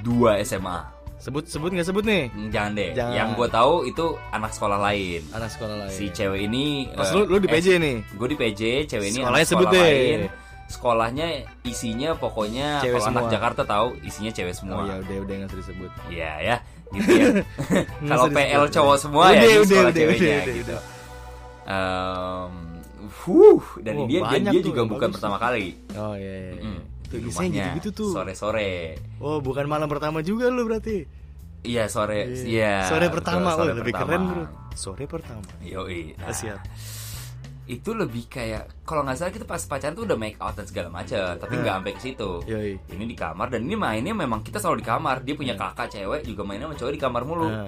dua SMA. Sebut sebut nggak sebut nih? Hmm, Jangan deh. Jangan. Yang gue tahu itu anak sekolah lain. Anak sekolah lain. Si cewek ini. Pas eh, lu lu di eh, PJ nih. Gue di PJ, cewek ini Sekolahnya anak sebut sekolah deh. lain. Sekolahnya isinya pokoknya Cewek kalau anak semua. Jakarta tahu isinya cewek Oh semua. ya udah udah nggak usah disebut. Iya ya, gitu ya. (laughs) (laughs) Kalau PL cowok semua Udah, ya udah, sekolah udah, ceweknya udah, udah, gitu. udah. Em, huh, dan Oh, dia dia tuh juga bukan bagus. pertama kali. Oh iya iya. Mm, Tuh di biasanya rumahnya gitu-gitu tuh. Sore-sore. Oh, bukan malam pertama juga lu berarti. Iya sore, Iya. iya. Sore betul, pertama, sore oh, lebih pertama. keren bro. Sore pertama. Yoi. Nah, Siap. Itu lebih kayak kalau nggak salah kita pas pacaran tuh udah make out dan segala macam, tapi nggak sampai ke situ. Yoi. Ini di kamar dan ini mainnya memang kita selalu di kamar. Dia punya kakak cewek juga mainnya sama cowok di kamar mulu. Nah,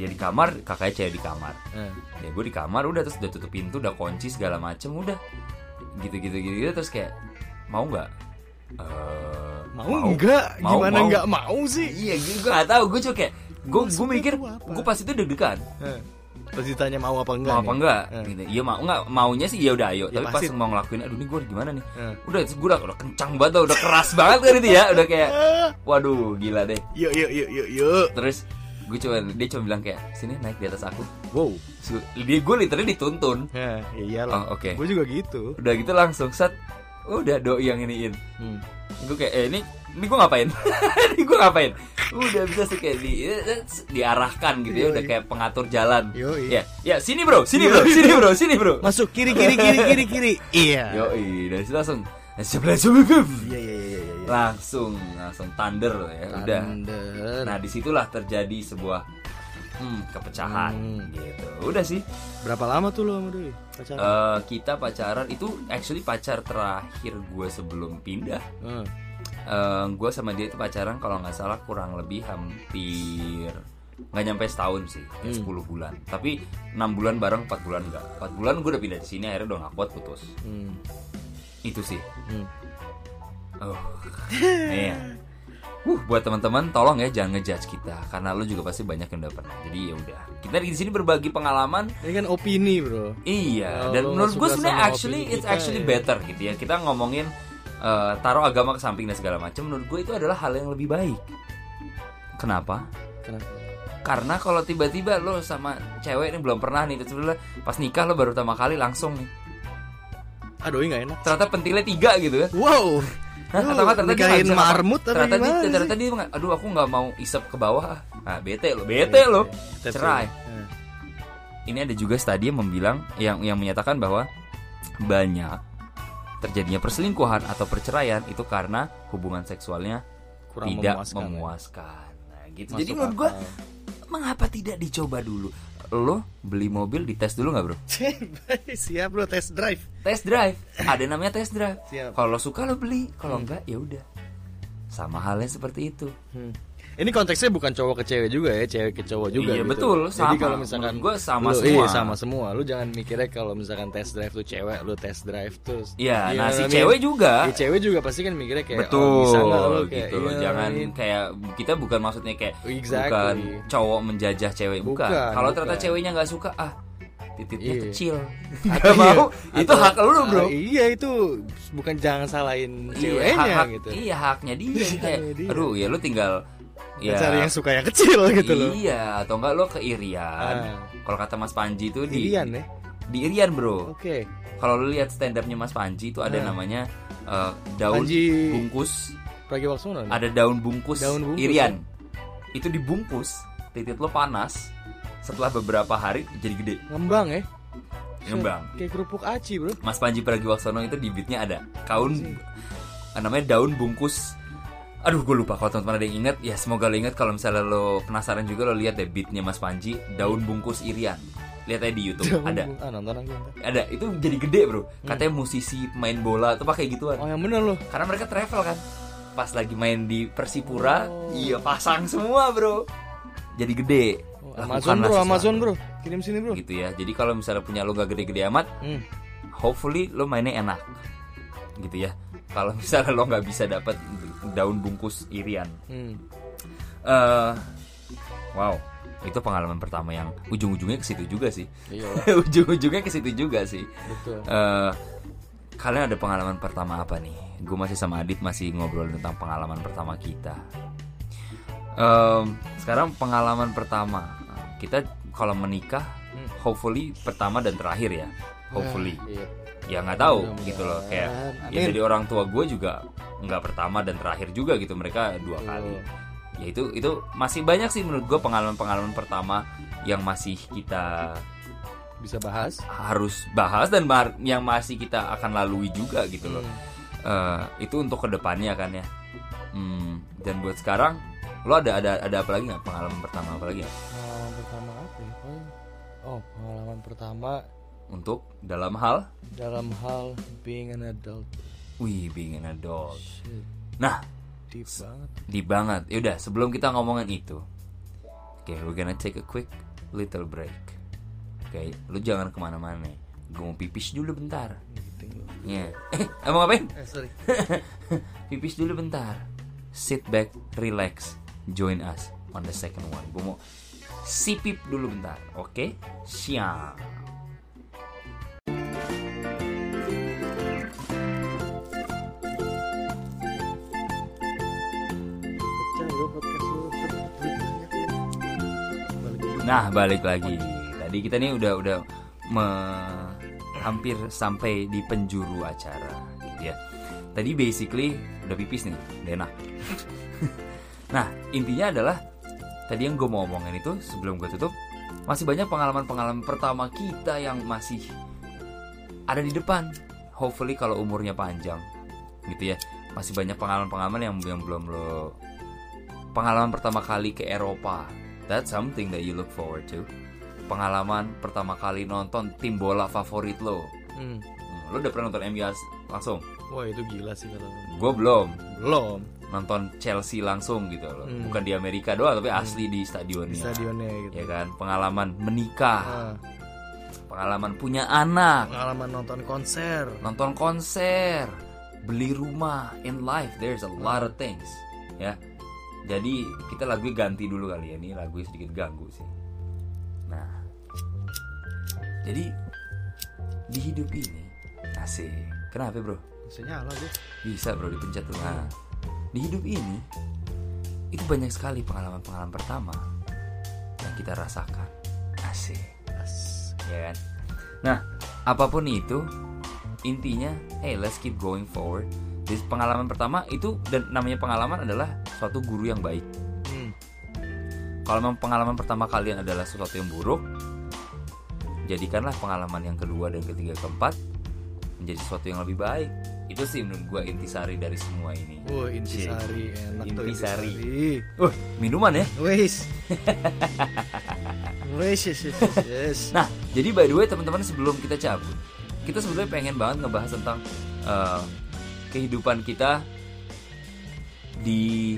dia di kamar kakaknya cewek di kamar Eh. ya gue di kamar udah terus udah tutup pintu udah kunci segala macem udah gitu gitu gitu, gitu. terus kayak mau nggak Eh, Mau, enggak? Mau, Gimana mau. enggak mau sih? iya gue gak tahu gue cuma kayak gue gue mikir gue pas itu deg-degan Eh. Terus ditanya mau apa enggak? mau nih? apa enggak Eh. gitu iya mau enggak maunya sih ya udah ayo Ya, tapi pas pasti. mau ngelakuin aduh ini gue gimana nih Eh. udah terus gue udah, udah kencang banget udah keras banget kan itu ya udah kayak waduh gila deh Yuk yuk yuk yuk yuk. terus gue cuma dia cuma bilang kayak sini naik di atas aku Wow. Dia gue literally dituntun Ya, ya iyalah. Oh, oke. Gue juga gitu. udah gitu langsung set udah doi yang iniin Hmm. gue kayak eh, ini ini gue ngapain (laughs) ini gue ngapain udah bisa sih kayak di diarahkan gitu ya udah kayak pengatur jalan Yoi. ya ya sini bro sini bro sini bro sini bro Masuk kiri kiri kiri kiri kiri. (laughs) Iya. yo dari situ langsung iya iya iya. iya. Langsung langsung thunder ya udah Thunder. nah di situlah terjadi sebuah hmm, kepecahan Hmm. gitu udah sih Berapa lama tuh lo sama Doi? Pacaran? Eh, kita pacaran itu actually pacar terakhir gue sebelum pindah Eh. gue sama dia itu pacaran kalau nggak salah kurang lebih hampir nggak nyampe setahun sih kayak 10 bulan tapi enam bulan bareng 4 bulan enggak 4 bulan gue udah pindah di sini akhirnya udah nggak kuat putus Hmm. itu sih Hmm. Oh (laughs) iya Uh, buat teman-teman tolong ya jangan ngejudge kita karena lo juga pasti banyak yang udah pernah. Jadi ya udah. Kita di sini berbagi pengalaman Ini kan opini bro. Iya, Kalau dan menurut gue sebenarnya actually opini it's kita, actually ya. better gitu ya. Kita ngomongin eh, taruh agama ke samping dan segala macam. Menurut gue itu adalah hal yang lebih baik. Kenapa? Kenapa? Karena kalau tiba-tiba lo sama cewek ini belum pernah nih, terus lo pas nikah lo baru pertama kali langsung nih. Doi nggak enak. Ternyata pentilnya tiga gitu kan? Wow. Hah, Lu atau ternyata dia nikahin ngapa- marmut apa ternyata dia, gimana sih? ternyata dia aduh aku nggak mau isep ke bawah. ah. Nah, bete lo, bete lo. That's Cerai. it. Eh. ini ada juga studi yang membilang yang yang menyatakan bahwa banyak terjadinya perselingkuhan atau perceraian itu karena hubungan seksualnya Kurang tidak memuaskan, ya. memuaskan. Nah, gitu. Masuk Jadi menurut gua akal. mengapa tidak dicoba dulu? Lo beli mobil dites dulu nggak bro? (laughs) Siap bro test drive. Test drive. Ada namanya test drive. Siap. Kalau suka lo beli, kalau enggak ya udah. Sama halnya seperti itu. Hmm. Ini konteksnya bukan cowok ke cewek juga ya, cewek ke cowok juga. Iya, gitu. betul, Jadi sama. kalau misalkan gua sama lu- semua. Iya sama semua. Lu jangan mikirnya kalau misalkan test drive tuh cewek, lu test drive terus. Iya, Iya, nah si cewek juga. Iya, cewek juga pasti kan mikirnya kayak Betul, oh, bisa lu kayak gitu iya, Jangan iya. kayak kita bukan maksudnya kayak Exactly. bukan cowok menjajah cewek bukan. Bukan, Kalau ternyata ceweknya nggak suka, ah titiknya Iya. kecil, (laughs) Atau iya, mau, itu atau- hak lu bro. Ah, iya itu bukan jangan salahin Iya, ceweknya hak, gitu. Iya haknya dia. (laughs) kayak, aduh ya lu tinggal ya Cari yang suka yang kecil (laughs) gitu loh. Iya, atau enggak lo ke Irian. Ah. Kalau kata Mas Panji itu di Irian ya. di Irian bro. Oke. Kalau lu lihat stand upnya Mas Panji itu ada Ah. namanya eh, daun Panji- bungkus Pragiwaksono nih. ada daun bungkus, Daun bungkus, irian itu dibungkus titik lo panas setelah beberapa hari jadi gede Ngembang ya. ngembang Kayak kerupuk aci, Bro. Mas Panji Pragiwaksono itu di beatnya ada kaun namanya daun bungkus aduh gue lupa. Kalau teman-teman ada yang ingat ya semoga lo ingat. Kalau misalnya lo penasaran juga lo lihat deh beatnya Mas Panji daun bungkus irian. Lihat aja di YouTube. Ada. Ah, nonton ntar. ada. Itu jadi gede bro. Katanya musisi main bola tuh pakai gituan. Oh, yang bener loh. karena mereka travel kan. Pas lagi main di Persipura Oh. iya pasang semua bro. Jadi gede. Oh, Amazon bro, sesuatu. Amazon bro. Kirim sini bro. gitu ya. Jadi kalau misalnya punya lo gak gede-gede amat Hmm. hopefully lo mainnya enak. Gitu ya. Kalau misalnya lo nggak bisa dapat daun bungkus irian Hmm. eh wow itu pengalaman pertama yang ujung-ujungnya ke situ juga sih Iya, (laughs) ujung-ujungnya ke situ juga sih betul. Eh, kalian ada pengalaman pertama apa nih? Gue masih sama Adit masih ngobrol tentang pengalaman pertama kita. Em, sekarang pengalaman pertama kita kalau menikah, Hmm. hopefully pertama dan terakhir ya. Hopefully, Iya. Ya nggak tahu gitu loh. Kayak ya Amin. dari orang tua gue juga nggak pertama dan terakhir juga gitu. Mereka dua kali. Ya itu itu masih banyak sih menurut gue pengalaman-pengalaman pertama yang masih kita Bisa bahas. harus bahas dan yang masih kita akan lalui juga gitu loh. Hmm. Eh, itu untuk ke depannya kan ya. Hmm, dan buat sekarang lo ada ada ada apa lagi nggak pengalaman pertama apa lagi nggak? Pengalaman pertama apa ya? Oh, pengalaman pertama untuk dalam hal dalam hal being an adult. wih being an adult. Shit, Nah, deep banget. di banget. Yaudah sebelum kita ngomongin itu, oke we're gonna take a quick little break. Oke, lu jangan ke mana-mana. Gue mau pipis dulu bentar. Ya. Eh, emang ngapain? Eh sorry. (laughs) pipis dulu bentar. Sit back, relax, join us on the second one. Gue mau sipip dulu bentar, oke? Siap. Nah, balik lagi. Tadi kita nih udah udah me- hampir sampai di penjuru acara, gitu ya. Tadi basically udah pipis nih, udah (laughs) nah, intinya adalah tadi yang gue mau omongin itu sebelum gue tutup masih banyak pengalaman-pengalaman pertama kita yang masih ada di depan. Hopefully kalau umurnya panjang, gitu ya. Masih banyak pengalaman-pengalaman yang yang belum lo pengalaman pertama kali ke Eropa. That's something that you look forward to. Pengalaman pertama kali nonton tim bola favorit lo. Hmm. Hmm, lo udah pernah nonton MU langsung? Wah itu gila sih kalau Gue belum belum nonton Chelsea langsung gitu loh. Hmm. Bukan di Amerika doang tapi asli di di stadionnya. stadionnya gitu. Ya kan, pengalaman menikah, Ah, pengalaman punya anak, pengalaman nonton konser. nonton konser, beli rumah in life. There's a lot of things, ya. Jadi kita lagu ganti dulu kali ya. Ini lagu sedikit ganggu sih. Nah, jadi di hidup ini asik. Kenapa bro? Bisa nyala gue. Bisa bro dipencet tuh. Nah, di hidup ini itu banyak sekali pengalaman-pengalaman pertama yang kita rasakan. Asik As. ya kan? Nah, apa pun itu, intinya, hey let's keep going forward. Di pengalaman pertama itu dan namanya pengalaman adalah suatu guru yang baik. Hmm. Kalau memang pengalaman pertama kalian adalah sesuatu yang buruk, jadikanlah pengalaman yang kedua dan ketiga keempat menjadi sesuatu yang lebih baik. Itu sih menurut gue intisari dari semua ini. Wah intisari enak tuh Intisari. intisari. Wah, minuman ya? Wes. Wes yes yes. Nah, jadi by the way teman-teman sebelum kita cabut, kita sebenarnya pengen banget ngebahas tentang eh, kehidupan kita di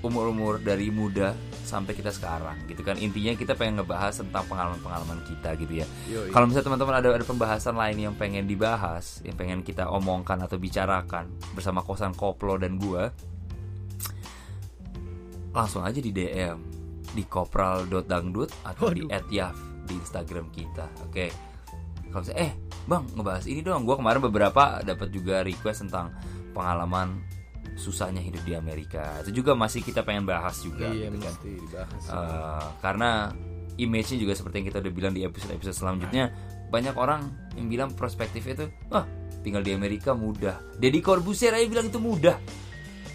umur-umur dari muda sampai kita sekarang gitu kan. Intinya kita pengen ngebahas tentang pengalaman-pengalaman kita gitu ya. Kalau misalnya teman-teman ada ada pembahasan lain yang pengen dibahas yang pengen kita omongkan atau bicarakan bersama kosan koplo dan gua langsung aja di DM di kopral.dangdut atau di Waduh. @yaf di Instagram kita oke? Kalau misalnya eh bang ngebahas ini dong. Gua kemarin beberapa dapat juga request tentang pengalaman susahnya hidup di Amerika. Itu juga masih kita pengen bahas juga Iya gitu kan. dibahas. Eh, karena image-nya juga seperti yang kita udah bilang di episode-episode selanjutnya banyak orang yang bilang perspektifnya itu wah tinggal di Amerika mudah. Deddy Corbuzier aja bilang itu mudah.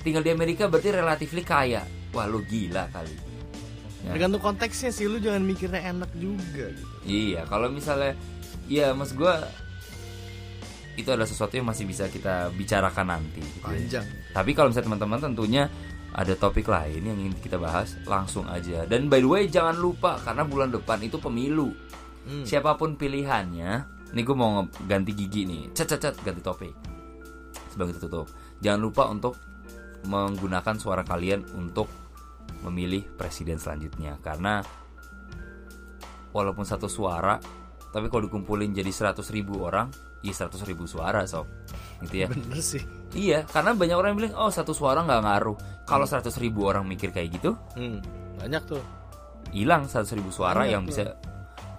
Tinggal di Amerika berarti relatifly kaya. Wah lu gila kali. Ya. Tergantung konteksnya sih lu jangan mikirnya enak juga gitu. iya kalau misalnya ya mas gua itu adalah sesuatu yang masih bisa kita bicarakan nanti gitu ya. Panjang. Tapi kalau misalnya teman-teman tentunya ada topik lain yang ingin kita bahas, langsung aja. Dan by the way jangan lupa karena bulan depan itu pemilu. Hmm. Siapa pun pilihannya, nih gue mau ganti gigi nih, cet cet cet ganti topik. Kita tutup, jangan lupa untuk menggunakan suara kalian untuk memilih presiden selanjutnya karena walaupun satu suara tapi kalau dikumpulin jadi 100.000 ribu orang ya 100.000 ribu suara sob gitu ya Bener sih. Iya, karena banyak orang yang bilang, oh satu suara nggak ngaruh. Kalau 100 ribu orang mikir kayak gitu, Hmm. Banyak tuh. hilang 100 ribu suara Banyak yang tuh. bisa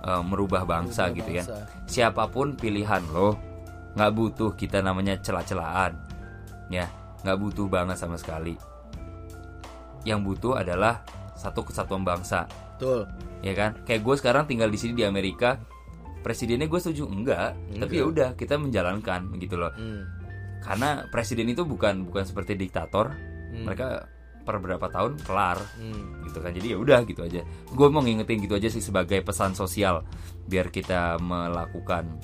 uh, merubah bangsa Merubah gitu kan. bangsa. Siapa pun pilihan lo, nggak butuh kita namanya celah-celahan, ya, nggak butuh banget sama sekali. Yang butuh adalah satu kesatuan bangsa, Betul. ya kan? Kayak gue sekarang tinggal di sini di Amerika, presidennya gue setuju enggak, tapi Enggak. ya udah kita menjalankan gitu loh. Hmm. Karena presiden itu bukan bukan seperti diktator, Hmm. mereka per berapa tahun kelar Hmm. gitu kan jadi ya udah gitu aja gue mau ngingetin gitu aja sih sebagai pesan sosial biar kita melakukan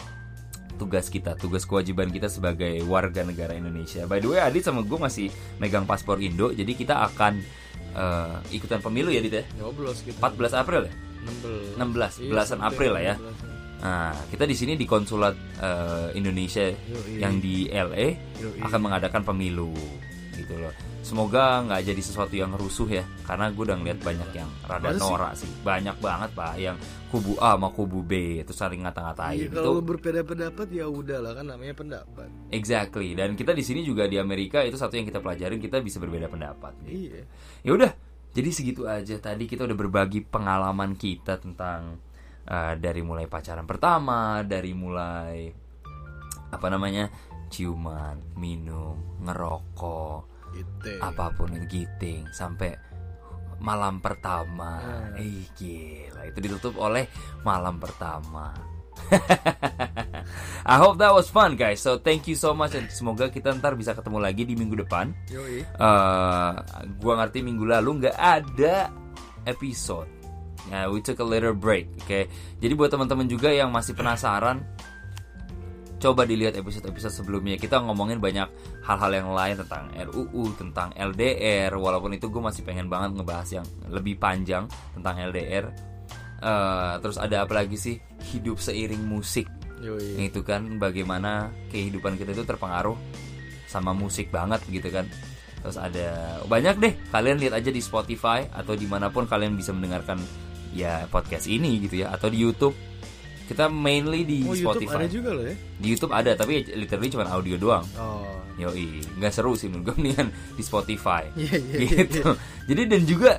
tugas kita tugas kewajiban kita sebagai warga negara Indonesia by the way Adit sama gue masih megang paspor Indo jadi kita akan eh, ikutan pemilu ya Adit ya Nyoblos gitu. 14 April ya 16. 16 Iya, belasan April lah ya 16. Nah kita di sini di konsulat eh, Indonesia Yoi. yang di LA Yoi. akan mengadakan pemilu gitu loh semoga nggak jadi sesuatu yang rusuh ya karena gue udah ngeliat banyak yang rada Masa norak sih banyak banget pak yang kubu A sama kubu B itu saling ngata-ngatain itu kalau lu berbeda pendapat ya udah lah kan namanya pendapat. exactly dan kita di sini juga di Amerika itu satu yang kita pelajarin kita bisa berbeda pendapat Iya. ya udah jadi segitu aja tadi kita udah berbagi pengalaman kita tentang uh, dari mulai pacaran pertama dari mulai apa namanya ciuman minum ngerokok Gitu. apa pun itu giting sampai malam pertama Hmm. eh gila itu ditutup oleh malam pertama (laughs) I hope that was fun guys so thank you so much dan semoga kita ntar bisa ketemu lagi di minggu depan Yoi. eh gua ngerti minggu lalu nggak ada episode. Nah, we took a little break, oke. Jadi buat teman-teman juga yang masih penasaran, coba dilihat episode-episode sebelumnya. Kita ngomongin banyak hal-hal yang lain tentang RUU, tentang LDR. Walaupun itu gue masih pengen banget ngebahas yang lebih panjang tentang LDR. Eh, terus ada apa lagi sih? Hidup seiring musik Yoi. itu kan bagaimana kehidupan kita itu terpengaruh sama musik banget gitu kan terus ada banyak deh kalian lihat aja di Spotify atau di mana pun kalian bisa mendengarkan ya podcast ini gitu ya atau di YouTube. Kita mainly di Oh YouTube Spotify. ada juga loh ya. di YouTube ada tapi literally cuma audio doang. Oh. yoi nggak seru sih menurut gue (laughs) mendingan di Spotify. Iya iya. iya, gitu. jadi dan juga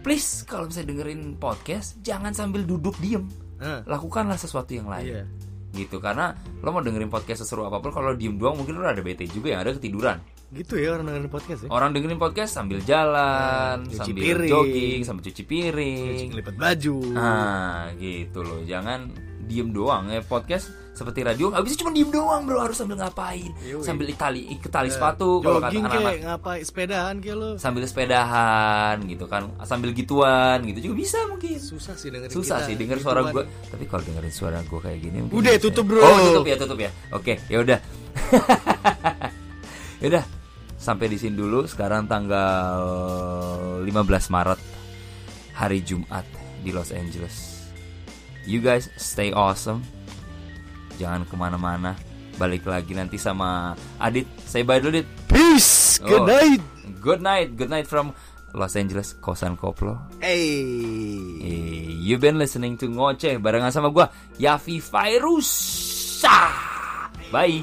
please kalau misalnya dengerin podcast jangan sambil duduk diem. Ah, lakukanlah sesuatu yang lain. Iya. gitu karena lo mau dengerin podcast seseru apa pun kalau diem doang mungkin lo ada bete juga yang ada ketiduran Gitu ya orang dengerin podcast ya. orang dengerin podcast sambil jalan Cuci sambil piring. jogging sambil cuci piring. Ngelipet baju. nah gitu loh. Jangan diem doang ya. Podcast seperti radio bisa cuma diem doang bro. Harus sambil ngapain? Yoi. sambil tali ikat tali sepatu kalau kata Jogging anak-anak. kayak ngapain? Sepedahan kayak lo. sambil sepedahan gitu kan. Sambil gituan gitu juga bisa mungkin. Susah sih dengerin susah kita. sih denger gituan. suara gue tapi kalau dengerin suara gue kayak gini Udah, tutup, bro. oh tutup ya tutup ya. Oke ya udah. (laughs) Ya udah sampai di sini dulu sekarang tanggal 15 Maret hari Jumat di Los Angeles you guys stay awesome jangan ke mana-mana balik lagi nanti sama Adit say bye dulu Dit Peace. Oh. Good night. good night good night from Los Angeles kosan koplo Hey. Eh, you been listening to Ngoceh barengan sama gua Yafi Virus. Bye.